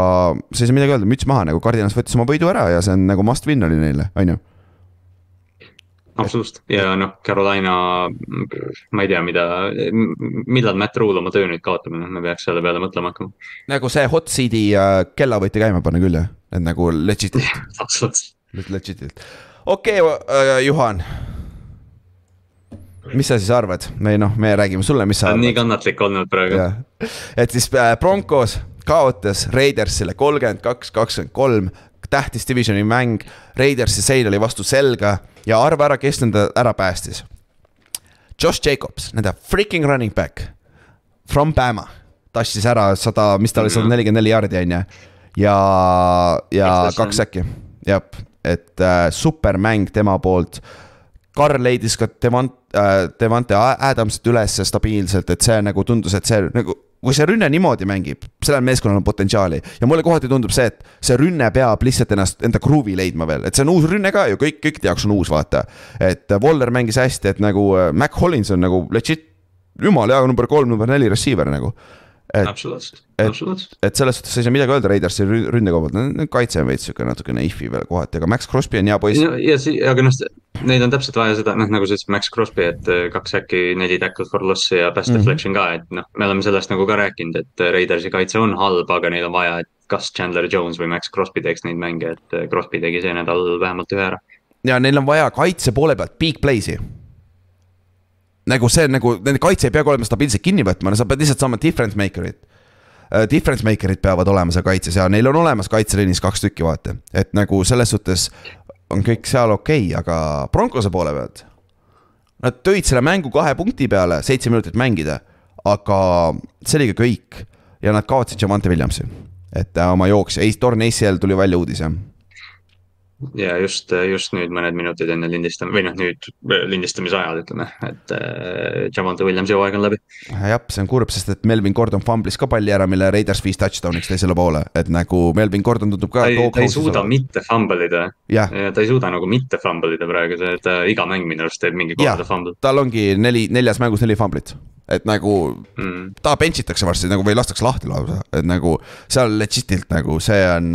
sa ei saa midagi öelda, müts maha nagu Cardinals võttis oma võidu ära ja see on nagu must win oli neile, on ju absoluutselt ja noh, Carolina, ma ei tea, mida, millal Matt Rule oma töö nüüd kaotab, noh, me peaks selle peale mõtlema hakkama. nagu see hot seat'i äh, kella võite käima panna küll jah, et nagu legit'ilt. absoluutselt. Legit'ilt, okei okay, äh,, Juhan. mis sa siis arvad, me noh, me räägime sulle, mis sa arvad. nii kannatlik olnud praegu. et siis äh, Broncos kaotas Raidersile kolmkümmend kaks, kakskümmend kolm, tähtis divisioni mäng. Raidersi sein oli vastu selga ja arva ära, kes nende ära päästis. Josh Jacobs, nende freaking running back from Bama tassis ära sada, mis ta oli, sada nelikümmend neli jaardi on ju. ja, ja kaks äkki, jah, et äh, supermäng tema poolt. Karl leidis ka Devant- äh,, Devante Adamsit üles stabiilselt, et see nagu tundus, et see nagu kui see rünne niimoodi mängib, sellel meeskonnal on potentsiaali. Ja mulle kohati tundub see, et see rünne peab lihtsalt ennast, enda kruvi leidma veel, et see on uus rünne ka ju, kõik, kõikide jaoks on uus, vaata. et Waller mängis hästi, et nagu äh, Mac Hollins on nagu legit jumala hea number kolm, number neli receiver nagu absoluutselt, absoluutselt. et selles suhtes ei saa midagi öelda Raidersi ründe koha pealt, kaitse on veits sihuke natukene if'i veel kohati, aga Max Crosby on hea poiss. ja, ja aga noh, neid on täpselt vaja seda, noh nagu sa ütlesid, Max Crosby, et äh, kaks äkki neli tackle for loss'i ja pass deflection mm -hmm. ka, et noh, me oleme sellest nagu ka rääkinud, et äh, Raidersi kaitse on halb, aga neil on vaja, et kas Chandler Jones või Max Crosby teeks neid mänge, et äh, Crosby tegi see nädal vähemalt ühe ära. ja neil on vaja kaitse poole pealt big play'si nagu see nagu, nende kaitse ei peagi olema stabiilselt kinni võtma, no sa pead lihtsalt saama difference maker'it uh,. Difference maker'id peavad olema seal kaitses ja neil on olemas kaitseliinis kaks tükki, vaata. et nagu selles suhtes on kõik seal okei okay,, aga Broncose poole pealt. Nad tõid selle mängu kahe punkti peale, seitse minutit mängida, aga see oli ka kõik. ja nad kaotasid Javante Williamsi, et äh, oma jooks, torn ACL tuli välja uudis, jah ja just, just nüüd mõned minutid enne lindistamist või noh, nüüd lindistamise ajal ütleme, et äh, Javante Williamsi hooaeg on läbi. jah, see on kurb, sest et Melvin Gordon fumblis ka palli ära, mille Raiders viis touchdown'iks teisele poole, et nagu Melvin Gordon tundub ka. ta ei, ta suuda olla. mitte fumble ida. ta ei suuda nagu mitte fumble ida praegu, see, et iga mäng minu arust teeb mingi korda fumble. tal ongi neli, neljas mängus neli fumblit et nagu mm. ta bench itakse varsti nagu või lastakse lahti lausa, et nagu seal legit'ilt nagu see on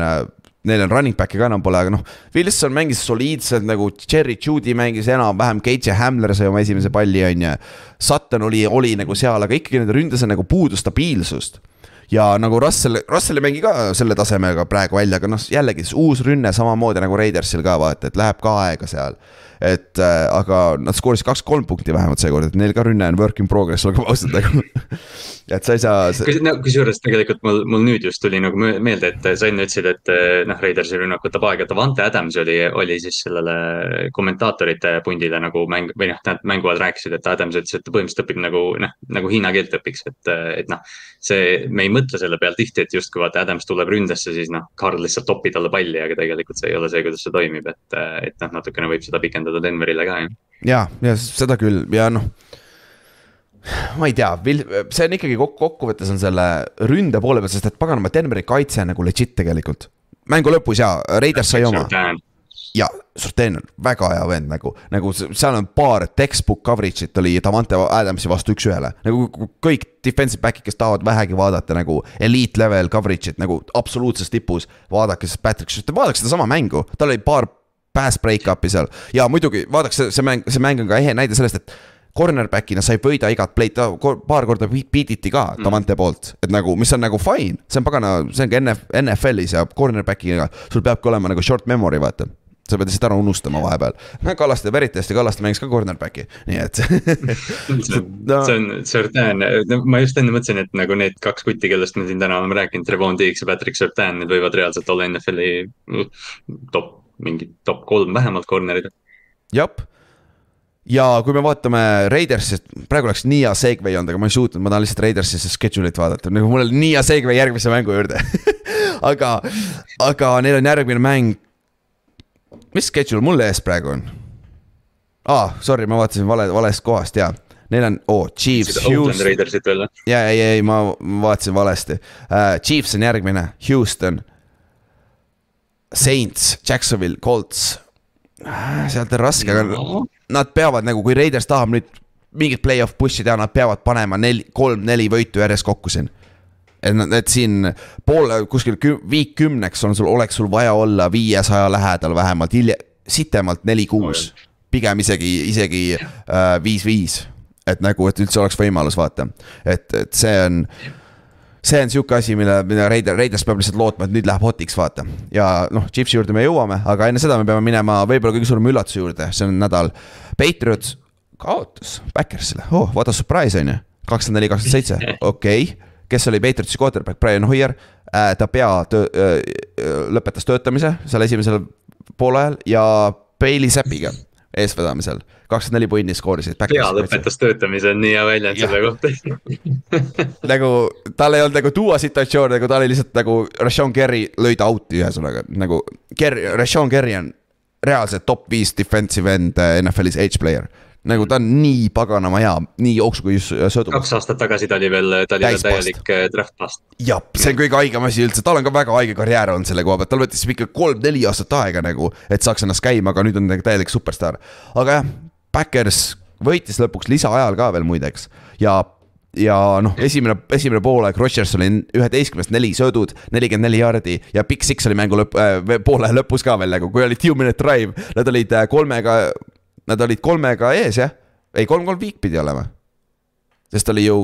neil on running back'i ka enam pole, aga noh. Wilson mängis soliidselt nagu Cherry Judy mängis enam-vähem, KJ Hamler sai oma esimese palli, on ju. Sutton oli, oli nagu seal, aga ikkagi nende ründes on nagu puudu stabiilsust ja nagu Russell, Russell ei mängi ka selle tasemega praegu välja, aga noh, jällegi uus rünne samamoodi nagu Raidersil ka vaata, et läheb ka aega seal. et äh, aga nad skoorisid kaks-kolm punkti vähemalt seekord, et neil ka rünne on work in progress, olgem ausad nagu et sa ei saa see.... no kusjuures tegelikult mul, mul nüüd just tuli nagu meelde, et sa enne ütlesid, et noh, Raidersi rünnak võtab aega, Davante Adams oli, oli siis sellele kommentaatorite pundile nagu mäng või noh, nad mängu ajal rääkisid, et Adams ütles, et põhimõtteliselt õpib nagu noh, nagu hiina keelt õpiks, et, et noh. see, me ei mõtle selle peale tihti, et justkui vaata Adams tuleb ründesse, siis noh, Karl lihtsalt topib talle palli, aga tegelikult see ei ole see, kuidas see toimib, et, et noh, natukene võib seda pikendada Denverile ka ju. ja, ja seda küll ja noh ma ei tea, see on ikkagi kokku, kokkuvõttes on selle ründe poole peal, sest et paganama, Denveri kaitse on nagu legit tegelikult. mängu lõpus jaa, Raiders sai oma ja Surtain on väga hea vend nagu, nagu seal on paar textbook coverage'it oli Davante Adamsi vastu üks-ühele. nagu kõik defensive back'id, kes tahavad vähegi vaadata nagu elite level coverage'it nagu absoluutses tipus. vaadake siis Patrick, vaadake sedasama mängu, tal oli paar pass break-up'i seal ja muidugi vaadake see, see mäng, see mäng on ka ehe näide sellest, et cornerback'ina sa ei võida igat play'd, paar korda beat iti ka mm. Davante poolt, et nagu, mis on nagu fine, see on pagana, see on ka NF, NFL-is ja cornerback'iga sul peabki olema nagu short memory, vaata sa pead lihtsalt ära unustama vahepeal. Kallaste, Veritasti Kallaste mängis ka cornerback'i, nii et see on no., see on Surtain, ma just enne mõtlesin, et nagu need kaks kutti, kellest me siin täna oleme rääkinud, Trevon Diggs ja Patrick Surtain, need võivad reaalselt olla NFL-i top, mingi top kolm vähemalt corner'id. jah ja kui me vaatame Raidersist, praegu oleks nii hea segway olnud, aga ma ei suutnud, ma tahan lihtsalt Raidersisse schedule'it vaadata, nagu mul oli nii hea segway järgmise mängu juurde aga, aga neil on järgmine mäng. Mis schedule mul ees praegu on? aa ah,, sorry, ma vaatasin vale, valest kohast ja neil on oh,, Chiefs. ja, ei, ei, ma vaatasin valesti uh,. Chiefs on järgmine, Houston. Saints, Jacksonville, Colts. Ah, sealt on raske, aga no nad peavad nagu, kui Raiders tahab nüüd mingit play-off push'i teha, nad peavad panema neli, kolm-neli võitu järjest kokku siin. Et, et siin poole, kuskil küm, viik kümneks on sul, oleks sul vaja olla viiesaja lähedal vähemalt, hilja, sitemalt neli-kuus. pigem isegi, isegi äh, viis-viis äh,, et nagu, et üldse oleks võimalus, vaata, et, et see on see on sihuke asi, mille, mille Raider, Raiders peab lihtsalt lootma, et nüüd läheb hotiks, vaata. ja noh, Chiefsi juurde me jõuame, aga enne seda me peame minema võib-olla kõige suurema üllatuse juurde, see on nädal. Patriots kaotas Backersile, oh what a surprise on ju, kakskümmend neli, kakskümmend seitse, okei okay. Kes oli Patriotsi quarterback, Brian Hoier äh,, ta pea töö, äh, lõpetas töötamise seal esimesel poolajal ja Bailey Zappiga eestvedamisel, kakskümmend neli punni skoorisid. pea lõpetas töötamise on nii hea väljend selle kohta nagu tal ei olnud nagu tuua situatsioone, nagu ta oli lihtsalt nagu Rashon Kerry lõi ta out'i ühesõnaga nagu. Kerry, Rashon Kerry on reaalselt top viis defensive end äh, NFL-is edge player nagu ta on nii paganama hea, nii jooksu kui söödu. kaks aastat tagasi ta oli veel, ta oli veel täielik äh, draft bust. jah, see on kõige haigem asi üldse, tal on ka väga haige karjäär olnud selle koha pealt, tal võttis ikka kolm-neli aastat aega nagu, et saaks ennast käima, aga nüüd on nagu täielik superstaar. aga jah, Backers võitis lõpuks lisaajal ka veel muideks ja ja noh, esimene, esimene poolaeg Rodgers oli üheteistkümnest neli söödud, nelikümmend neli jaardi ja Big Six oli mängu lõpp äh,, poole lõpus ka veel nagu, kui oli two minute drive, nad olid äh, kolmega nad olid kolmega ees jah, ei kolm-kolm viik pidi olema. sest oli ju,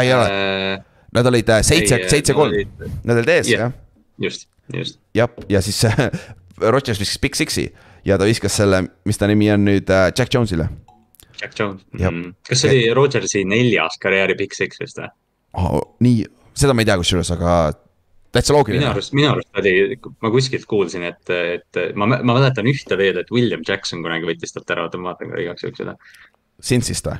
ei ole äh,, nad olid äh, seitse, seitse-kolm, nad olid ees yeah. jah. just, just. jah, ja siis Rodgers viskas Big Six'i ja ta viskas selle, mis ta nimi on nüüd äh,, Jack Jones'ile. Jack Jones mm., kas see oli Rodgersi neljas karjääri Big Six vist või oh,? nii, seda ma ei tea kusjuures, aga täitsa loogiline. minu arust, minu arust oli, ma kuskilt kuulsin, et, et ma, ma mäletan ühte veel, et William Jackson kunagi võttis talt ära, oota ma vaatan ka igaks juhuks üle. Cincy'st või?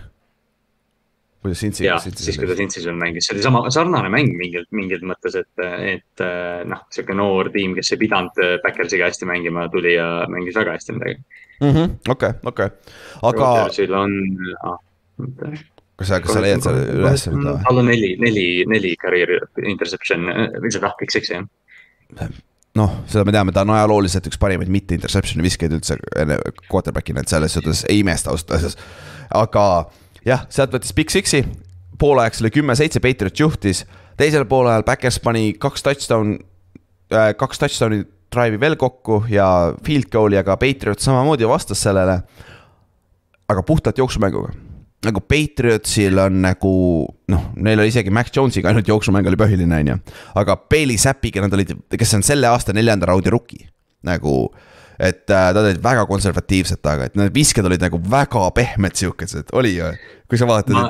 kuidas Cincy? jah, siis kui ta Cincy's veel mängis, see oli sama sarnane mäng mingil, mingil mõttes, et, et noh, sihuke noor tiim, kes ei pidanud Backersiga hästi mängima, tuli ja mängis väga hästi midagi. Mhm, okei, okei, aga. On ah,, kas sa, kas sa leiad selle üles tal on neli, neli, neli career interception või seda kõik seks jah. noh, seda me teame, ta on ajalooliselt üks parimaid mitte interception'i viskajaid üldse quarterback'ina, et selles suhtes ei imesta ausalt öeldes. aga jah, sealt võttis Big Six'i, poolajaks oli kümme-seitse, Patriot juhtis. teisel poolajal Backers pani kaks touchdown äh,, kaks touchdown'i drive'i veel kokku ja field goal'i, aga Patriot samamoodi vastas sellele. aga puhtalt jooksumänguga nagu Patriotsil on nagu noh, neil oli isegi Mac Jonesiga ainult jooksumäng oli põhiline, on ju. aga Bailey Zappiga nad olid, kes on selle aasta neljanda raundi rookie, nagu. et äh, nad olid väga konservatiivsed taga, et need visked olid nagu väga pehmed siukesed, oli ju, kui sa vaatad ma,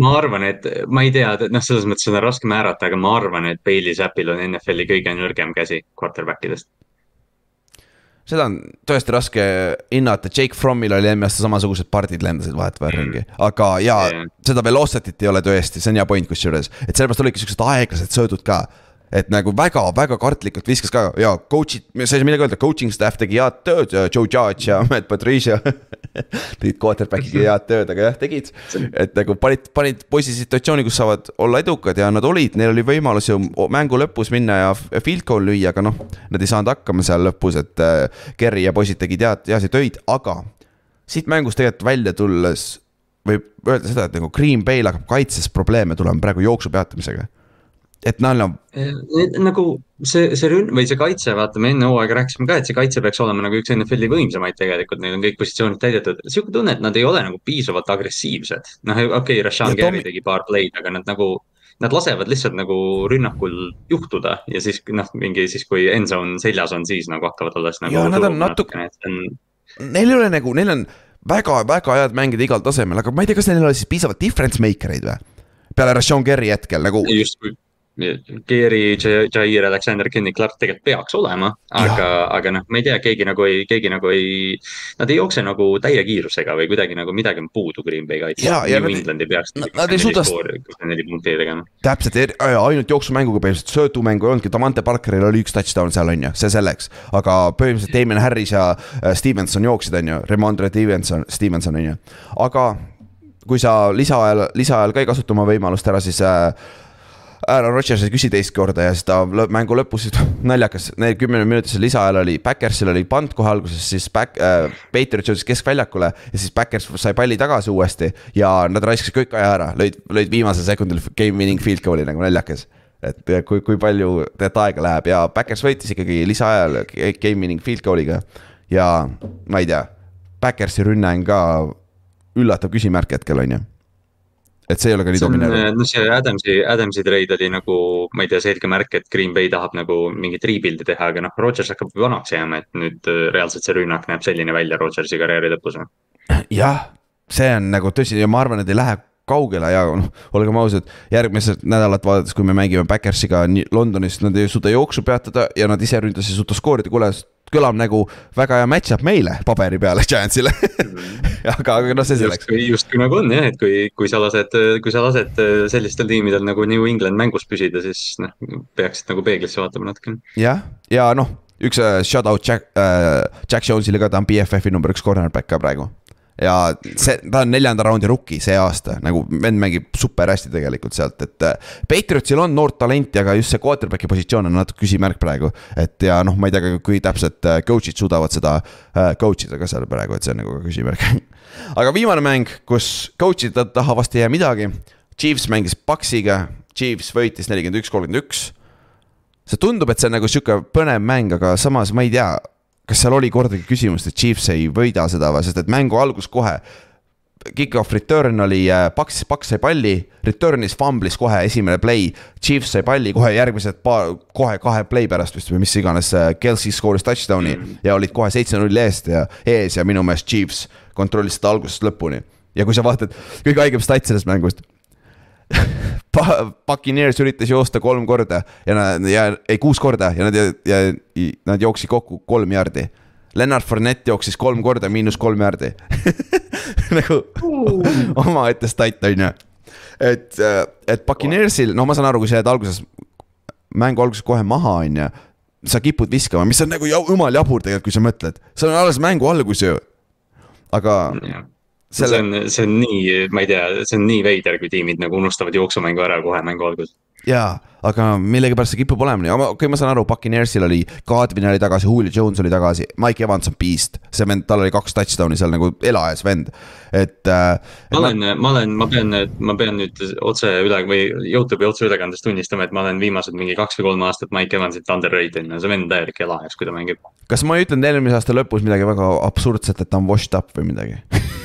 ma arvan, et ma ei tea, noh, selles mõttes on raske määrata, aga ma arvan, et Bailey Zappil on NFL-i kõige nõrgem käsi quarterback idest seda on tõesti raske hinnata, Jake Frommil oli eelmine aasta samasugused pardid lendasid vahetevahel mm. ringi, aga ja yeah. seda Velocity't ei ole tõesti, see on hea point kusjuures, et sellepärast olidki siuksed aeglased söödud ka et nagu väga-väga kartlikult viskas ka ja coach'id, ma ei saa midagi öelda, coaching staff tegi head tööd, Joe Judge ja Matt Patricia tegid quarterback'iga head tööd, aga jah, tegid. et nagu panid, panid poisi situatsiooni, kus saavad olla edukad ja nad olid, neil oli võimalus ju mängu lõpus minna ja field goal lüüa, aga noh. Nad ei saanud hakkama seal lõpus, et äh, Kerry ja poisid tegid head, heasid töid, aga siit mängust tegelikult välja tulles võib öelda seda, et nagu Green Bay'l hakkab kaitses probleeme tulema praegu jooksu peatamisega et neil on. nagu see, see rünn- või see kaitse, vaata, me enne hooaega rääkisime ka, et see kaitse peaks olema nagu üks NFL-i võimsamaid tegelikult, neil on kõik positsioonid täidetud. sihuke tunne, et nad ei ole nagu piisavalt agressiivsed. noh, okei okay,, Rashan Gary tegi paar play'd, aga nad nagu, nad lasevad lihtsalt nagu rünnakul juhtuda ja siis noh, mingi siis, kui endzone seljas on, siis nagu hakkavad alles nagu. ja nad on natuke, on... neil ei ole nagu, neil on väga-väga head mängida igal tasemel, aga ma ei tea, kas neil ei ole siis piisavalt difference maker eid või? peale Rashan Gary hetkel nagu. just, Geary, Jair, Alexander, Kenny Clark tegelikult peaks olema, aga, aga noh, ma ei tea, keegi nagu ei, keegi nagu ei. Nad ei jookse nagu täie kiirusega või kuidagi nagu midagi on puudu Green Bay kaitses. New England ei peaks. Nad ei suuda. neli punkti tegema. täpselt, ainult jooksumänguga põhimõtteliselt, söödumängu ei olnudki, Davante Parkeril oli üks touchdown seal on ju, see selleks. aga põhimõtteliselt Damien Harris ja äh, Stevenson jooksid, on ju, Remondre Stevenson, Stevenson on ju, aga kui sa lisaajal, lisaajal ka ei kasuta oma võimalust ära, siis äh, Aaron Rodgers ei küsi teist korda ja siis ta mängu lõpus, naljakas, neil kümneminutilise lisaajal oli, Backersil oli pant kohe alguses, siis back äh,, Patriot jõudis keskväljakule. ja siis Backers sai palli tagasi uuesti ja nad raiskasid kõik aja ära, lõid, lõid viimasel sekundil game winning field goal'i nagu naljakas et kui, kui palju tegelikult aega läheb ja Backers võitis ikkagi lisaajal game winning field goal'iga. ja ma ei tea, Backersi rünne on ka üllatav küsimärk hetkel on ju et see ei ole ka nii domineeriv. no see Adamsi, Adamsi trade oli nagu, ma ei tea, selge märk, et Green Bay tahab nagu mingit rebuild'i teha, aga noh, Rodgers hakkab vanaks jääma, et nüüd äh, reaalselt see rünnak näeb selline välja Rodgersi karjääri lõpus. jah, see on nagu tõsi ja ma arvan, et ei lähe kaugele ja noh, olgem ausad, järgmised nädalat vaadates, kui me mängime Backersiga Londonis, nad ei suuda jooksu peatada ja nad ise ründas ei suuda skoorida, kuule. kõlab nagu väga hea match-up meile paberi peale Giantsile aga, aga noh, see selleks. justkui nagu on jah, et kui, kui sa lased, kui sa lased sellistel tiimidel nagu New England mängus püsida, siis noh, peaksid nagu peeglisse vaatama natukene. jah, ja noh, üks uh, shout out Jack uh,, Jack Jones'ile ka, ta on BFF-i number üks cornerback ka praegu ja see, ta on neljanda raundi rookie see aasta, nagu vend mängib super hästi tegelikult sealt, et. Äh, Patriotsil on noort talenti, aga just see quarterback'i positsioon on natuke küsimärk praegu. et ja noh, ma ei tea, kui täpselt äh, coach'id suudavad seda äh, coach ida ka seal praegu, et see on nagu küsimärk aga viimane mäng, kus coach'id taha vast ei jää midagi. Chiefs mängis Paxiga, Chiefs võitis nelikümmend üks, kolmkümmend üks see tundub, et see on nagu sihuke põnev mäng, aga samas ma ei tea, kas seal oli kordagi küsimust, et Chiefs ei võida seda või, sest et mängu algus kohe. Kick-off return oli äh, Paks, Paks sai palli, return'is fumblis kohe esimene play. Chiefs sai palli kohe järgmised paar, kohe kahe play pärast vist või mis iganes, äh, Kelsey skooris touchdown'i ja olid kohe seitse-null eest ja ees ja minu meelest Chiefs kontrollis seda algusest lõpuni. ja kui sa vaatad, kõige haigem stat sellest mängust Puccaneers üritas joosta kolm korda ja nad ja ei kuus korda ja nad ja, ja nad jooksid kokku kolm jardi. Lennart Fournette jooksis kolm korda, miinus kolm jardi nagu omaette stat on ju. et, et Puccaneersil, no ma saan aru, kui sa jääd alguses, mängu alguses kohe maha, on ju. sa kipud viskama, mis on nagu jumal jabur tegelikult, kui sa mõtled, see on alles mängu algus ju. aga yeah selle... see on, see on nii, ma ei tea, see on nii veider, kui tiimid nagu unustavad jooksumängu ära kohe mängu alguses jaa, aga millegipärast see kipub olema nii, okei okay,, ma saan aru, Puccaneersil oli, Godwin oli tagasi, Julio Jones oli tagasi, Mike Evans on beast. see vend, tal oli kaks touchdown'i seal nagu elajas vend, et äh,. ma olen, ma olen, ma pean, ma pean nüüd otse üle või Youtube'i otseülekandes tunnistama, et ma olen viimased mingi kaks või kolm aastat Mike Evansit underrated inud, see vend täielik elajas, kui ta mängib. kas ma ei ütelnud eelmise aasta lõpus midagi väga absurdset, et ta on washed up või midagi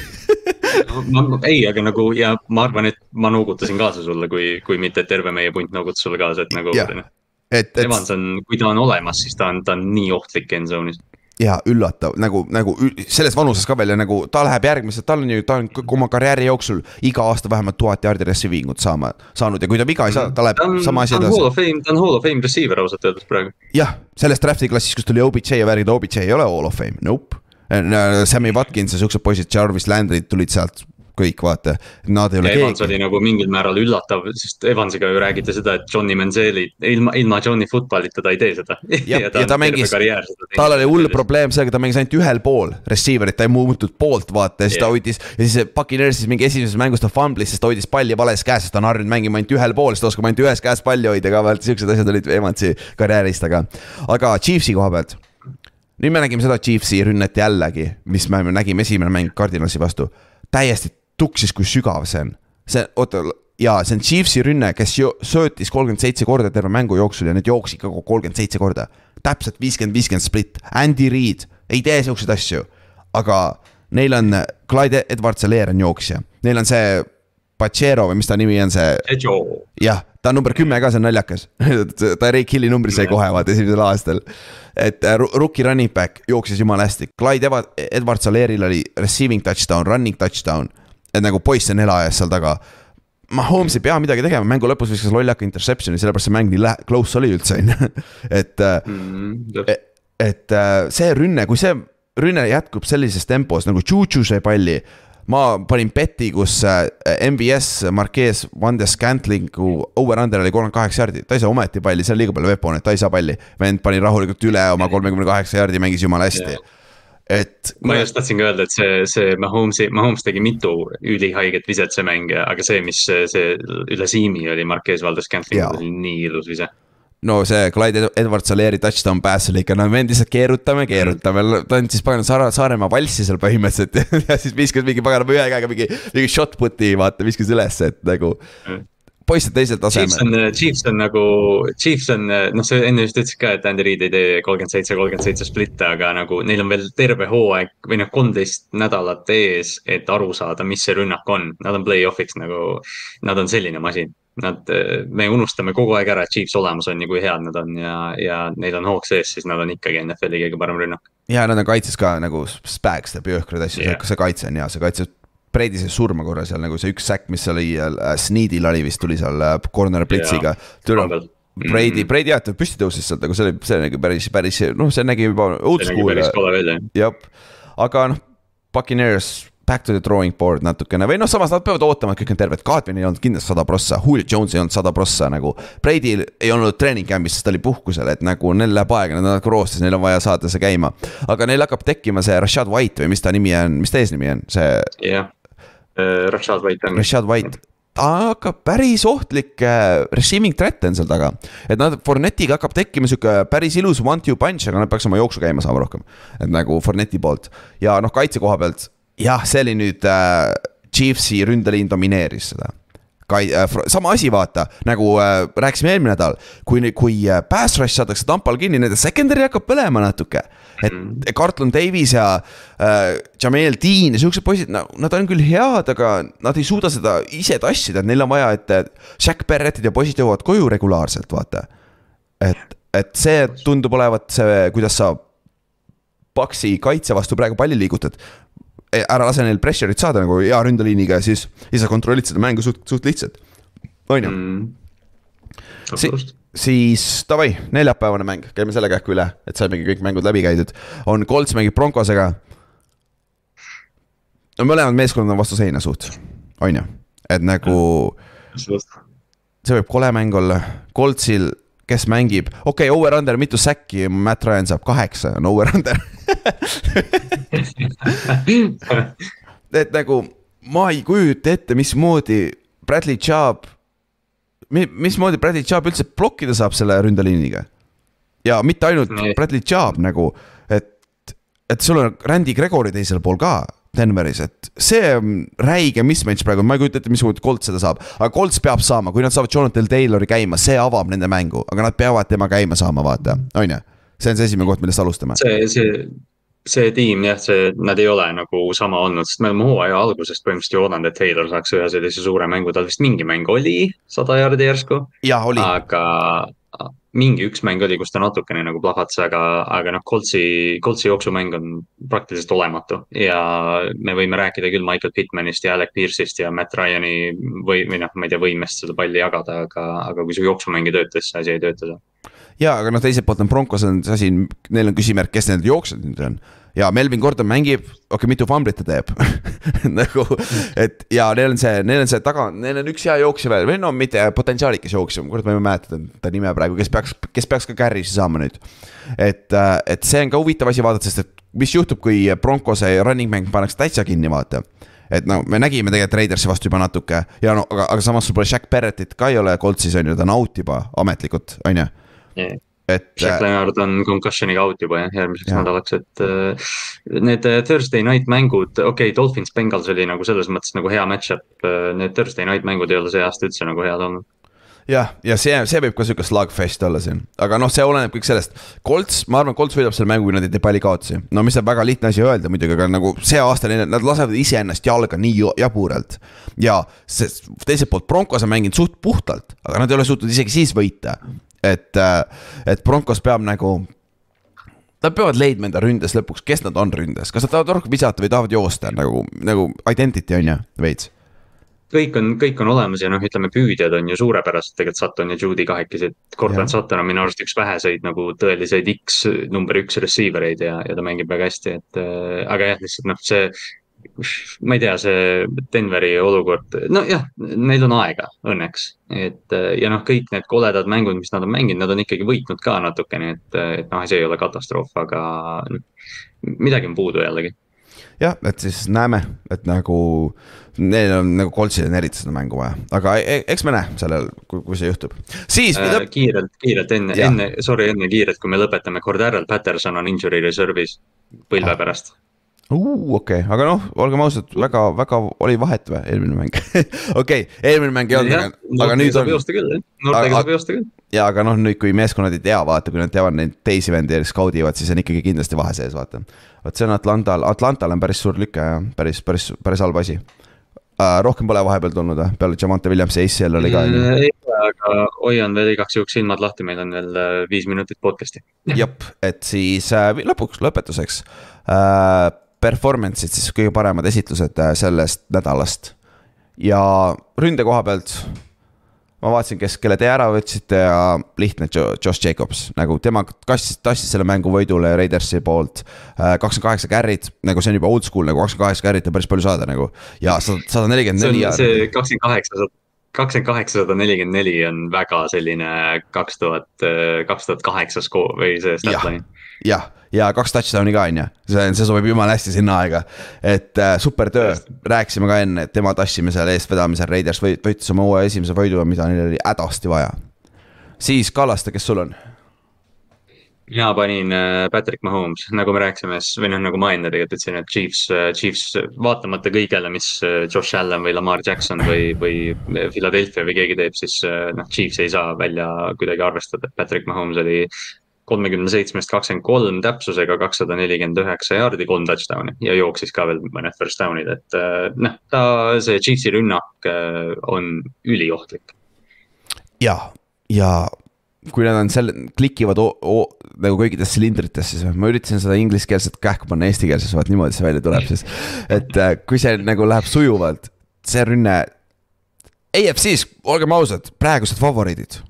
ma, ei, aga nagu ja ma arvan, et ma noogutasin kaasa sulle, kui, kui mitte terve meie punt noogutas sulle kaasa, et nagu. et, et. Evans on, kui ta on olemas, siis ta on, ta on nii ohtlik end zone'is ja üllatav nagu, nagu selles vanuses ka veel ja nagu ta läheb järgmised, tal on ju, ta on oma karjääri jooksul iga aasta vähemalt tuhat jaardi receiving ut saama, saanud ja kui ta viga ei saa, ta läheb ta on, sama asi edasi. ta on hall of fame receiver ausalt öeldes praegu. jah, selles draft'i klassis, kus tuli OBJ ja värgid, OBJ ei ole hall of fame, nope Sammy Watkins ja siuksed poisid, Jarvis Landry'd tulid sealt kõik, vaata, nad ei ole ja Evans keegi. oli nagu mingil määral üllatav, sest Evansiga ju räägiti seda, et Johnny Manzieli, ilma, ilma Johnny football'ita ta ei tee seda. ja, ja ta, ja ta mängis, tal oli hull probleem sellega, ta mängis ainult ühel pool receiver'it, ta ei muutunud poolt, vaata, ja siis yeah. ta hoidis. ja siis Puccaneers siis mingi esimeses mängus ta fumblis, sest ta hoidis palli vales käes, sest ta on harjunud mängima ainult ühel pool, siis ta oskab ainult ühes käes palli hoida ka, vaata siuksed asjad olid Evansi karjäärist, aga. aga Chiefsi koha pealt nüüd me nägime seda Chiefsi rünnet jällegi, mis me nägime esimene mäng Cardinalsi vastu. täiesti tuksis, kui sügav see on. see, oota, jaa, see on Chiefsi rünne, kes söötis kolmkümmend seitse korda terve mängu jooksul ja need jooksid ka kolmkümmend seitse korda. täpselt viiskümmend, viiskümmend split, Andy Reid ei tee siukseid asju. aga neil on, Clyde Edwards-Helaire on jooksja, neil on see Pachero või mis ta nimi on, see. jah, ta on number kümme ka, see on naljakas ta Ray Killi numbri sai kohe vaata esimesel aastal. et äh, rookie running back jooksis jumala hästi, Clyde Edwards Aleril oli receiving touchdown, running touchdown. et nagu poiss on elajas seal taga. Mahomes ei pea midagi tegema, mängu lõpus viskas lollaka interception'i, sellepärast see mäng nii lä-, close oli üldse on ju, et mm,. et, et äh, see rünne, kui see rünne jätkub sellises tempos nagu Juju sai palli ma panin beti, kus äh, MVS Marquez Vande Scantlingu over-under oli kolmkümmend kaheksa jardi, ta ei saa ometi palli, seal liiga palju veponeid, ta ei saa palli. vend pani rahulikult üle oma kolmekümne kaheksa jardi, mängis jumala hästi yeah et. ma just tahtsin ka öelda, et see, see Mahomes'i, Mahomes tegi mitu ülihaiget viset see mäng, aga see, mis see üle siimi oli Marquez Valdes Scantling, oli nii ilus vise no see Clyde Edwards Saleri touchdown pass oli ikka, no me lihtsalt keerutame, keerutame, ta andis pagana Saare, Saaremaa valssi seal põhimõtteliselt. Ja siis viskas mingi pagana ühe käega mingi, mingi shot put'i vaata, viskas ülesse, et nagu poiss on teisel tasemel. Chiefs on nagu, Chiefs on, noh, sa enne just ütlesid ka, et Andy Reid ei tee kolmkümmend seitse, kolmkümmend seitse splitte, aga nagu neil on veel terve hooaeg või noh, kolmteist nädalat ees, et aru saada, mis see rünnak on. Nad on play-off'iks nagu, nad on selline masin Nad, me unustame kogu aeg ära, et Chiefs olemas on ja kui head nad on ja, ja neil on hoog sees, siis nad on ikkagi NFL-i kõige parem rünnak. ja nad on kaitses ka nagu Spags teeb jõhkraid asju yeah., see kaitse on hea, see kaitse Brady sai surma korra seal nagu see üks säkk, mis oli äh, Sneedil oli vist tuli seal äh, corner blitsiga yeah.. Brady mm., Brady jah, ta püsti tõusis sealt, aga see oli, see nägi päris, päris noh, see nägi juba välja. jah, aga noh, Buccaneers back to the drawing board natukene või noh, samas nad peavad ootama, et kõik on terved, Cartman ei olnud kindlasti sada prossa, Julio Jones ei olnud sada prossa nagu. Brady ei olnud treening camp'is, sest ta oli puhkusel, et nagu neil läheb aega, nad on roostes, neil on vaja saada see käima. aga neil hakkab tekkima see Rashad White või mis ta nimi on, mis ta eesnimi on, see. jah, äh, Rashad White on. Rashad White ta hakkab päris ohtlik äh, receiving threat on seal taga. et nad, Fornetiga hakkab tekkima sihuke päris ilus one-two punch, aga nad peaks oma jooksu käima saama rohkem. et nagu Forneti poolt ja noh, kaitse koha pealt jah, see oli nüüd äh, Chiefsi ründeliin domineeris seda kai- äh,, sama asi, vaata, nagu äh, rääkisime eelmine nädal, kui, kui äh, pass rush saadakse tampal kinni, nende secondary hakkab põlema natuke. et mm. Carlton Davis ja äh, Jamel Dean ja siuksed poisid, no nad on küll head, aga nad ei suuda seda ise tassida, et neil on vaja, et Jack Barrettid ja poisid jõuavad koju regulaarselt, vaata. et, et see tundub olevat see, kuidas sa Paksi kaitse vastu praegu palli liigutad ära lase neil pressure'it saada nagu hea ründeliiniga ja siis, siis sa kontrollid seda mängu suht, suht lihtsalt, on ju mm.. Si siis davai, neljapäevane mäng, käime selle kähku üle, et saimegi kõik mängud läbi käidud. on Colts mängib Broncosega. no mõlemad meeskonnad on vastu seina suht, on ju, et nagu. see võib kole mäng olla, Coltsil kes mängib, okei okay,, over-under, mitu säkki Matt Ryan saab, kaheksa on over-under et nagu ma ei kujuta ette, mismoodi Bradley Chubb, mismoodi Bradley Chubb üldse blokkida saab selle ründeliiniga. ja mitte ainult. Bradley Chubb nagu, et, et sul on Randy Gregory teisel pool ka Denveris, et see on räige mismatch praegu, ma ei kujuta ette, mismoodi Colts seda saab. aga Colts peab saama, kui nad saavad Jonathan Taylori käima, see avab nende mängu, aga nad peavad tema käima saama, vaata, on ju. see on see esimene koht, millest alustame. see, see, see tiim jah, see, nad ei ole nagu sama olnud, sest me oleme hooaja algusest põhimõtteliselt ju oodanud, et Taylor saaks ühe sellise suure mängu, tal vist mingi mäng oli, sada jaardi järsku. aga mingi üks mäng oli, kus ta natukene nagu plahvatas, aga, aga noh, Coltsi, Coltsi jooksumäng on praktiliselt olematu. ja me võime rääkida küll Michael Pittmanist ja Alec Pierce'ist ja Matt Ryan'i või, või noh, ma ei tea, võimest seda palli jagada, aga, aga kui su jooksumäng ei tööta, siis see asi ei tööta seal. ja, aga noh, teiselt poolt on Broncos on see asi, neil on küsimärk, kes need jooksjad nüüd on ja Melvin Gordon mängib, okei okay,, mitu fumblit ta teeb? Nagu, et ja neil on see, neil on see taga, neil on üks hea jooksja veel või no mitte potentsiaalikas jooksja, kurat, ma ei mäleta ta nime praegu, kes peaks, kes peaks ka carry'si saama nüüd. et, äh, et see on ka huvitav asi vaadata, sest et mis juhtub, kui Broncose running back pannakse täitsa kinni, vaata. Et no me nägime tegelikult Raidersi vastu juba natuke ja no aga, aga samas sul pole Jack Barrettit ka ei ole Coltsis on ju, ta on out juba ametlikult, on ju et. Jack äh, Leonard on concussion'iga out juba jah, järgmiseks ja. nädalaks, et uh, need äh, Thursday night mängud, okei okay,, Dolphins Bengals oli nagu selles mõttes nagu hea match-up. Need Thursday night mängud ei ole see aasta üldse nagu head olnud jah, ja see, see võib ka sihuke slugfest olla siin, aga noh, see oleneb kõik sellest. Colts, ma arvan, Colts võidab selle mängu, kui nad ei tee palli kaotusi. no mis on väga lihtne asi öelda muidugi, aga nagu see aasta nad lasevad iseennast jalga nii jaburalt. ja see, teiselt poolt Broncos on mänginud suht puhtalt, aga nad ei ole suutnud isegi siis võita et, äh, et Broncos peab nagu Nad peavad leidma enda ründes lõpuks, kes nad on ründes, kas nad tahavad rohkem visata või tahavad joosta nagu, nagu identity on ju, veits? Kõik on, kõik on olemas ja noh, ütleme püüdjad on ju suurepärased, tegelikult Sutton ja Judy kahekesi, et Cortland Sutton on minu arust üks väheseid nagu tõeliseid X number üks receiver eid ja, ja ta mängib väga hästi, et äh, aga jah, lihtsalt noh, see ma ei tea, see Denveri olukord, nojah, neil on aega õnneks, et ja noh, kõik need koledad mängud, mis nad on mänginud, nad on ikkagi võitnud ka natukene, et, et noh, see ei ole katastroof, aga midagi on puudu jällegi. jah, et siis näeme, et nagu neil on nagu Coltsil on eriti seda mängu vaja, aga e-, eks me näe sellel, kui see juhtub. siis äh,. kiirelt, kiirelt enne, enne, sorry, enne kiirelt, kui me lõpetame, Cordarrel Patterson on injury reserve'is põlve ah. pärast okei okay., aga noh, olgem ausad, väga, väga oli vahet või, eelmine mäng okei okay,, eelmine mäng ei olnud, aga, aga nüüd on. joosta küll, jah, noortega saab joosta küll. ja aga noh, nüüd kui meeskonnad ei tea, vaata, kui nad teavad neid teisi vendi ja skaudivad, siis on ikkagi kindlasti vahe sees, vaata. vot see on Atlantal, Atlantal on päris suur lüke ja päris, päris, päris halb asi uh,. rohkem pole vahepeal tulnud või, peale Jamante Williamsi ACL oli ka ju? ei ole, aga hoian veel igaks juhuks silmad lahti, meil on veel äh, viis minutit podcast'i. jep, et siis uh, lõpuks, lõpetuseks uh, performance'id, siis kõige paremad esitlused äh, sellest nädalast. ja ründe koha pealt ma vaatasin, kes, kelle te ära võtsite ja lihtne Josh Jacobs, nagu tema kassis, tassis selle mängu võidule Raidersi poolt. kakskümmend kaheksa carry't, nagu see on juba old school nagu kakskümmend kaheksa carry't on päris palju saada nagu ja sada, sada nelikümmend neli. see kakskümmend kaheksa, kakskümmend kaheksa, sada nelikümmend neli on väga selline kaks tuhat, kaks tuhat kaheksa skoor või see statline. jah, ja kaks touchdown'i ka on ju, see, see sobib jumala hästi sinna aega. et äh, super töö, rääkisime ka enne, et tema tassimisel, eestvedamisel Raiders võitis oma uue esimese võidu, mida neil oli hädasti vaja. siis Kallaste, kes sul on? mina panin äh, Patrick Mahomes, nagu me rääkisime, või noh, nagu ma enne tegelikult ütlesin, et Chiefs, äh, Chiefs vaatamata kõigele, mis äh, Josh Allan või Lamar Jackson või, või Philadelphia või keegi teeb, siis noh, Chiefs ei saa välja kuidagi arvestada, et Patrick Mahomes oli kolmekümne seitsmest kakskümmend kolm täpsusega kakssada nelikümmend üheksa jaardi, kolm touchdown'i ja jooksis ka veel mõned first down'id, et äh, noh, ta, see Chiefsi rünnak äh, on üliohtlik. ja, ja kui nad on seal, klikivad o, o, nagu kõikides silindrites, siis ma üritasin seda ingliskeelset kähku panna eestikeelses, vaat niimoodi see välja tuleb siis. et äh, kui see nagu läheb sujuvalt, see rünne. AFC-s, olgem ausad, praegused favoriidid.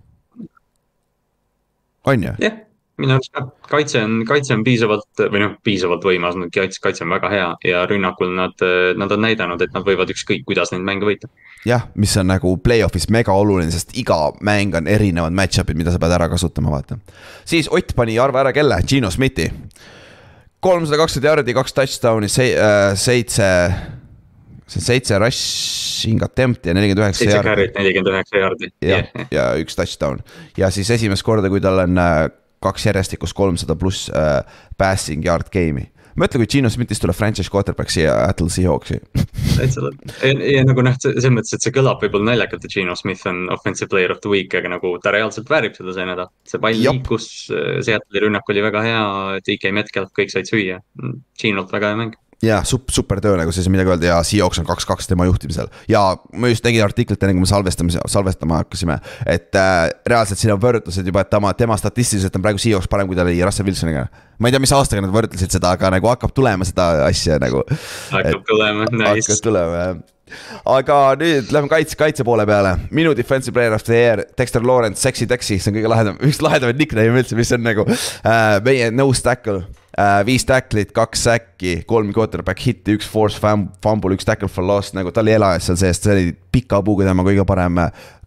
on ju? jah minu arust ka, kaitse on, kaitse on piisavalt või noh, piisavalt võimas, kaitse, kaitse on väga hea ja rünnakul nad, nad on näidanud, et nad võivad ükskõik kuidas neid mänge võita. jah, mis on nagu play-off'is mega oluline, sest iga mäng on erinevad match-up'id, mida sa pead ära kasutama, vaata. siis Ott pani arva ära kelle, Gino Smithi. kolmsada kakskümmend jardi, kaks touchdown'i, äh, seitse, seitse rushing attempt'i ja nelikümmend üheksa. seitse carry't, nelikümmend üheksa jardi. ja, ja üks touchdown ja siis esimest korda, kui tal on äh, kaks järjestikust kolmsada pluss äh, passing yard game'i mõtle, kui Gino Smithist tuleb franchise quarterback siia Attle Seahawksi. täitsa tuleb, ja nagu noh, selles mõttes, et see kõlab võib-olla naljakalt, et Gino Smith on offensive player of the week, aga nagu ta reaalselt väärib seda see nädal. see pall liikus, äh, Seattle'i rünnak oli väga hea, DK Metcalf, kõik said süüa. Ginolt väga hea mäng sup-, super töö nagu siis midagi öelda ja Seahawks on kaks-kaks tema juhtimisel. ja ma just tegin artiklit enne, kui me salvestamise, salvestama hakkasime. et äh, reaalselt siin on võrdlused juba, et tema, tema statistiliselt on praegu Seahawks parem, kui ta oli Russell Wilsoniga. ma ei tea, mis aastaga nad võrdlesid seda, aga nagu hakkab tulema seda asja nagu. hakkab tulema, nice. hakkab tulema jah aga nüüd lähme kaitse, kaitse poole peale. minu defensive player of the year, Dexter Lawrence, Sexy Dexy, see on kõige lahedam, üks lahedamaid nickname'e üldse, mis on nagu äh, meie nose tackle. Viis tackle'it, kaks säkki, kolm quarterback hit'i, üks force fumble, üks tackle for loss, nagu tal ei ela seal sees, see oli pika puuga tema kõige parem,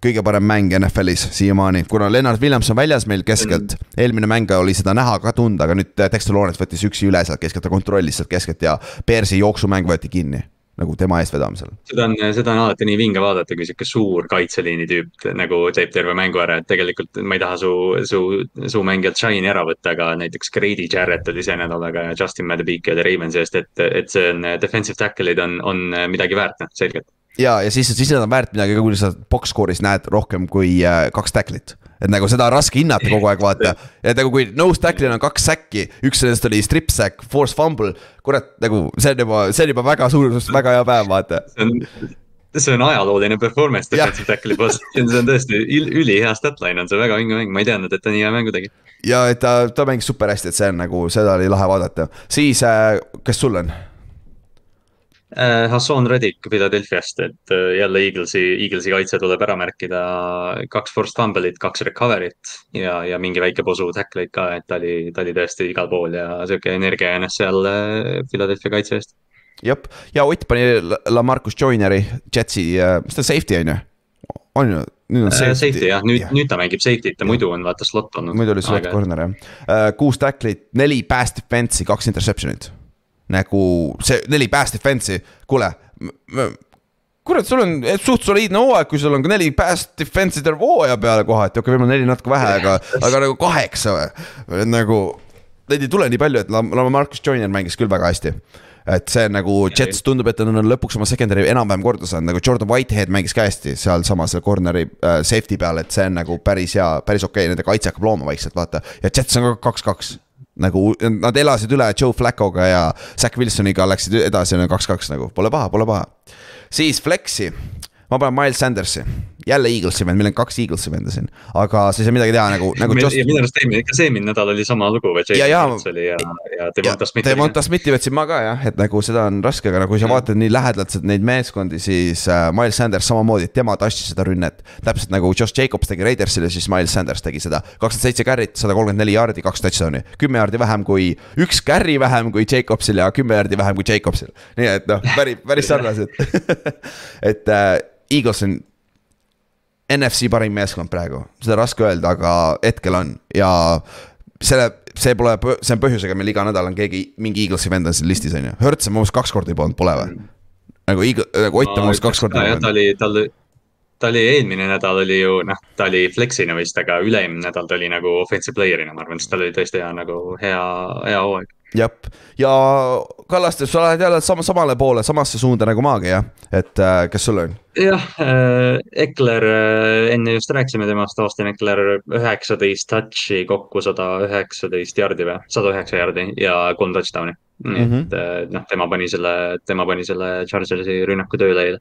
kõige parem mäng NFL-is siiamaani. kuna Lennart Williams on väljas meil keskelt, eelmine mäng oli seda näha ka tunda, aga nüüd Dexter Lawrence võttis üksi üle sealt keskelt, ta kontrollis sealt keskelt ja Bearsi jooksumäng võeti kinni nagu tema eestvedamisel. seda on, seda on alati nii vinge vaadata, kui sihuke suur kaitseliini tüüp nagu teeb terve mängu ära, et tegelikult ma ei taha su, su, su mängijalt shine'i ära võtta, aga näiteks Grady Jarrett oli see nädal väga hea, Justin Madebike oli Ravensi eest, et, et see on defensive tackle'id on, on midagi väärt, noh, selgelt ja, ja siis, siis nad on väärt midagi ka, kui sa box score'is näed rohkem kui äh, kaks tackle'it et nagu seda on raske hinnata kogu aeg, vaata. et nagu kui nose tackle'il on kaks säkki, üks sellest oli strip sack, force fumble. kurat, nagu see on juba, see on juba väga suur, väga hea päev, vaata. see on, see on ajalooline performance defensive tackle'i poolt, see on tõesti ülihea statline on see väga vinge mäng, ma ei teadnud, et ta nii hea mängu tegi. ja et ta, ta mängis super hästi, et see on nagu, seda oli lahe vaadata. siis äh,, kes sul on? Äh, Hassan Reddick Philadelphia'st, et äh, jälle Eaglesi, Eaglesi kaitse tuleb ära märkida. kaks forced fumble'it, kaks recovery't ja, ja mingi väike posu tackle'id ka, et ta oli, ta oli tõesti igal pool ja sihuke energia jäänes seal äh, Philadelphia kaitse eest. jep, ja Ott pani Lamarcus Joineri, Jetsi, mis ta safety on ju? on ju? nüüd on safety. Safety jah, nüüd, nüüd ta mängib safety't ja muidu on vaata slot olnud. muidu oli slot corner jah. kuus tackle'it, neli pass defense'i, kaks interception'it nagu see neli pass defense'i, kuule. kurat, sul on suht soliidne hooaeg, kui sul on ka neli pass defense'i terve hooaja peale kohati, okei okay,, võib-olla neli natuke vähe, aga, aga nagu kaheksa või, nagu. Neid ei tule nii palju, et Marcus Joyner mängis küll väga hästi et see nagu Jets tundub, et nad on lõpuks oma secondary enam-vähem korda saanud, nagu Jordan Whitehead mängis ka hästi sealsamas seal corner'i äh, safety peal, et see on nagu päris hea, päris okei okay,, nende kaitse hakkab looma vaikselt, vaata. ja Jets on ka kaks-kaks nagu nad elasid üle Joe Flacco'ga ja Zack Wilsoniga läksid edasi kaks-kaks nagu, pole paha, pole paha. siis Flexi, ma panen Miles Sandersi jälle Eaglesi vend, meil on kaks Eaglesi venda siin, aga sa ei saa midagi teha nagu, nagu. ja minu arust eelmine, ikka see eelmine nädal oli sama lugu või. ja, ja, ja, ja Devonta Smithi. Devonta Smithi võtsin ma ka jah, et nagu seda on raske, aga nagu kui sa vaatad nii lähedalt neid meeskondi, siis äh, Miles Sanders samamoodi, tema tassis seda rünnet. täpselt nagu Josh Jacobs tegi Raidersile, siis Miles Sanders tegi seda. kakskümmend seitse carry't, sada kolmkümmend neli jaardi, kaks touchdown'i, kümme jaardi vähem kui, üks carry vähem kui Jacobsil ja kümme jaardi vähem kui Jacobsil. nii et noh, päris, päris sarnased et äh, Eagles on NFC parim meeskond praegu, seda raske öelda, aga hetkel on ja selle, see pole, see on põhjusega, meil iga nädal on keegi, mingi Eaglesi vend on siin listis, on ju, Hertz on mu meelest kaks korda juba olnud, pole või? nagu Eagle, nagu Ott on mu meelest kaks korda. jah, ta oli, tal, ta oli eelmine nädal oli ju noh, ta oli flex'ina vist, aga üle-eelmine nädal ta oli nagu offensive player'ina, ma arvan, sest tal oli tõesti hea nagu hea, hea hooaeg jah, ja Kallaste, sa lähed jälle sama, samale poole, samasse suunda nagu maagi jah, et äh, kes sul on? jah äh,, Ekler äh,, enne just rääkisime temast, Austin Ekler üheksateist touch'i kokku sada üheksateist jardi või, sada üheksa jardi ja kolm touchdown'i. nii mm -hmm. et äh, noh, tema pani selle, tema pani selle Chargersi rünnaku tööle eile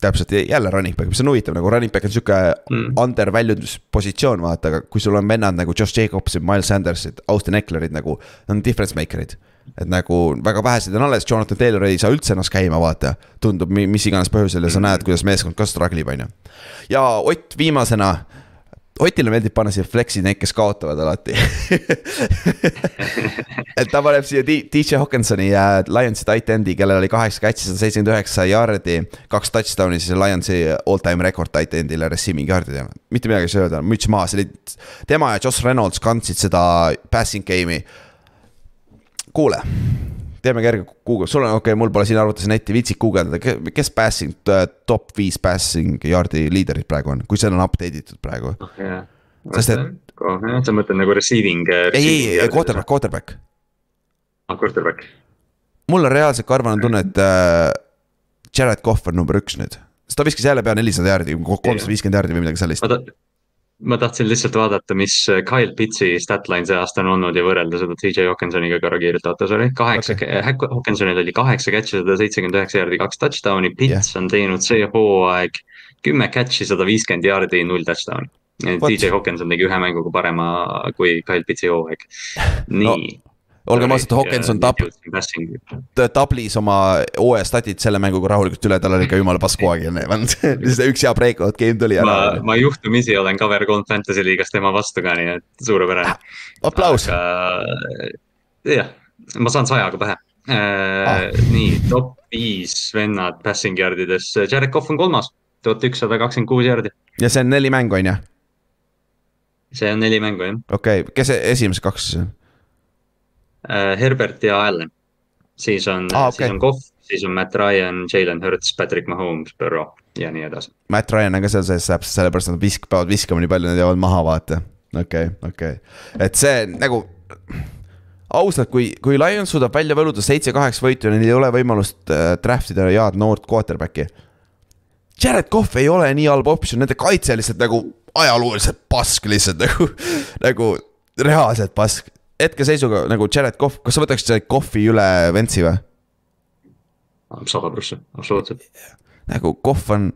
täpselt, jälle running back, mis on huvitav, nagu running back on sihuke mm. undervalued-positsioon, vaata, aga kui sul on vennad nagu Josh Jacobsid, Miles Sandersid, Austin Ecklerid nagu, nad on difference maker'id. et nagu väga vähesed on alles, Jonathan Taylor ei saa üldse ennast käima, vaata. tundub mis iganes põhjusel ja sa mm. näed, kuidas meeskond ka struggle ib, on ju. ja Ott viimasena Otile meeldib panna siia flex'i need, kes kaotavad alati et ta paneb siia DJ Hawkinsoni ja Lionsi tight end'i, kellel oli kaheksa catch'i, sada seitsekümmend üheksa yard'i, kaks touchdown'i, siis Lionsi all time record tight end'ile receiving yard'idena. mitte midagi ei saa öelda, müts maha, see oli, tema ja Josh Reynolds kandsid seda passing game'i. kuule teeme kerge Google, sul on okei okay,, mul pole siin arvutis netti, viitsid guugeldada, kes passing, top viis passing yard'i liiderid praegu on, kui see on update itud praegu okay.. sest et. sa mõtled nagu receiving. ei, ei, ei, quarterback, quarterback. aa, ah, quarterback. mul on reaalselt ka arvanud tunne, et äh, Jared Cough on number üks nüüd, sest ta viskas jälle pea nelisada jaardi, kolmsada viiskümmend jaardi või midagi sellist ma tahtsin lihtsalt vaadata, mis Kyle Pitsi statline see aasta on olnud ja võrrelda seda TJ Hawkinsoniga kiirelt, oota sorry, kaheksa okay., Hawkinsonil oli kaheksa catch'i, sada seitsekümmend üheksa jaardi, kaks touchdown'i, Pitts yeah. on teinud see hooaeg kümme catch'i, sada viiskümmend jaardi, null touchdown'i. DJ Hawkinson tegi ühe mänguga parema kui Kyle Pitsi hooaeg, nii no olgem ausad, Hawkins on tab-, tablis oma hooaja statid selle mänguga rahulikult üle, tal oli ikka jumala pask hooaeg enne, lihtsalt üks hea breakout game tuli ära. ma, ma juhtumisi olen cover kolm fantasy liigas tema vastu ka, nii et suurepärane ah,. aplaus. jah, ma saan sajaga pähe äh, ah.. nii, top viis vennad passing yard ides, Jared Cough on kolmas, tuhat ükssada kakskümmend kuus jardi. ja see on neli mängu, on ju? see on neli mängu, jah. okei okay., kes esimesed kaks siis on? Äh, Herbert ja Allan. siis on ah,, okay. siis on Kohv, siis on Matt Ryan, Jalen Hurts, Patrick Mahomes, Burrow ja nii edasi. Matt Ryan on ka seal sees täpselt sellepärast, et nad visk-, peavad viskama nii palju, nad jäävad maha, vaata. okei okay,, okei okay., et see nagu ausalt, kui, kui Lions suudab välja võluda seitse-kaheksa võitu ja neil ei ole võimalust äh, draft ida head noort quarterback'i. Jared Cough ei ole nii halb optsioon, nende kaitse lihtsalt nagu ajalooliselt pask lihtsalt nagu, nagu reaalselt pask hetkeseisuga nagu Jared Cough, kas sa võtaksid Jared Coughi üle Ventsi või? sada prossa, absoluutselt. nagu Cough on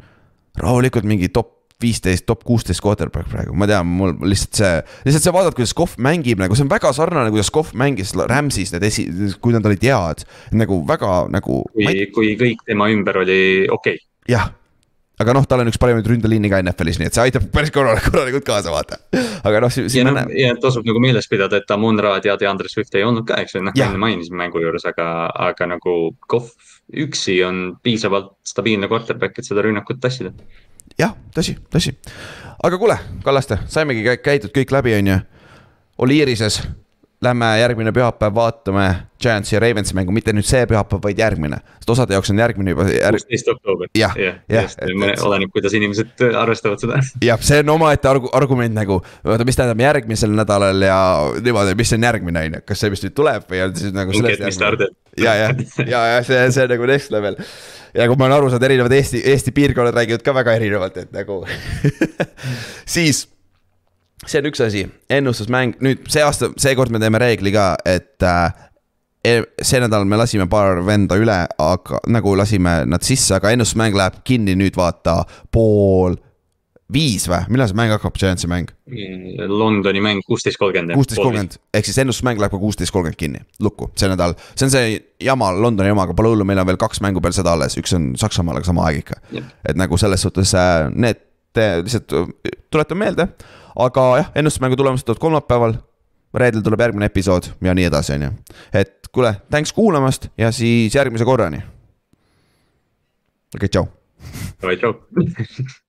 rahulikult mingi top viisteist, top kuusteist quarterback praegu, ma tean, mul lihtsalt see, lihtsalt sa vaatad, kuidas Cough mängib nagu, see on väga sarnane, kuidas Cough mängis Rams'is need esi, kui nad olid head. nagu väga nagu. kui, kui kõik tema ümber oli okei okay.. jah aga noh, tal on üks parimaid ründeliini ka NFL-is, nii et see aitab päris korralikult, korralikult kaasa, vaata. aga noh, siin. ja, no, ja tasub nagu meeles pidada, et Amon Raad ja DeAndre Swift ei olnud ka, eks ju, noh, enne mainisime mängu juures, aga, aga nagu Kohv üksi on piisavalt stabiilne quarterback, et seda rünnakut tassida. jah, tõsi, tõsi. aga kuule, Kallaste, saimegi käidud kõik läbi, on ju. Oliirises Lähme järgmine pühapäev vaatame Giantsi ja Ravensi mängu, mitte nüüd see pühapäev, vaid järgmine. sest osade jaoks on järgmine juba järg.... kuusteist oktoober. jah, jah. oleneb, kuidas inimesed arvestavad seda. jah, see on omaette argu-, argument nagu, oota, mis tähendab järgmisel nädalal ja niimoodi, mis on järgmine, on ju, kas see, mis nüüd tuleb või on siis nagu. ja, ja, ja, ja see, see on nagu next level ja kui ma olen aru saanud, erinevad Eesti, Eesti piirkonnad räägivad ka väga erinevalt, et nagu siis see on üks asi, ennustusmäng, nüüd see aasta, seekord me teeme reegli ka, et äh, e-, see nädal me lasime paar venda üle, aga nagu lasime nad sisse, aga ennustusmäng läheb kinni nüüd vaata pool viis või, millal see mäng hakkab, Giantsi mäng? Londoni mäng kuusteist kolmkümmend. kuusteist kolmkümmend, ehk siis ennustusmäng läheb ka kuusteist kolmkümmend kinni, lukku, see nädal. see on see jama, Londoni jama, aga pole hullu, meil on veel kaks mängu peale seda alles, üks on Saksamaal, aga sama aeg ikka. et nagu selles suhtes äh, need lihtsalt tuletan meelde, aga jah, ennustusmängu tulemused tulevad kolmapäeval. reedel tuleb järgmine episood ja nii edasi, on ju. et kuule, thanks kuulamast ja siis järgmise korrani. okei okay,, tšau. tšau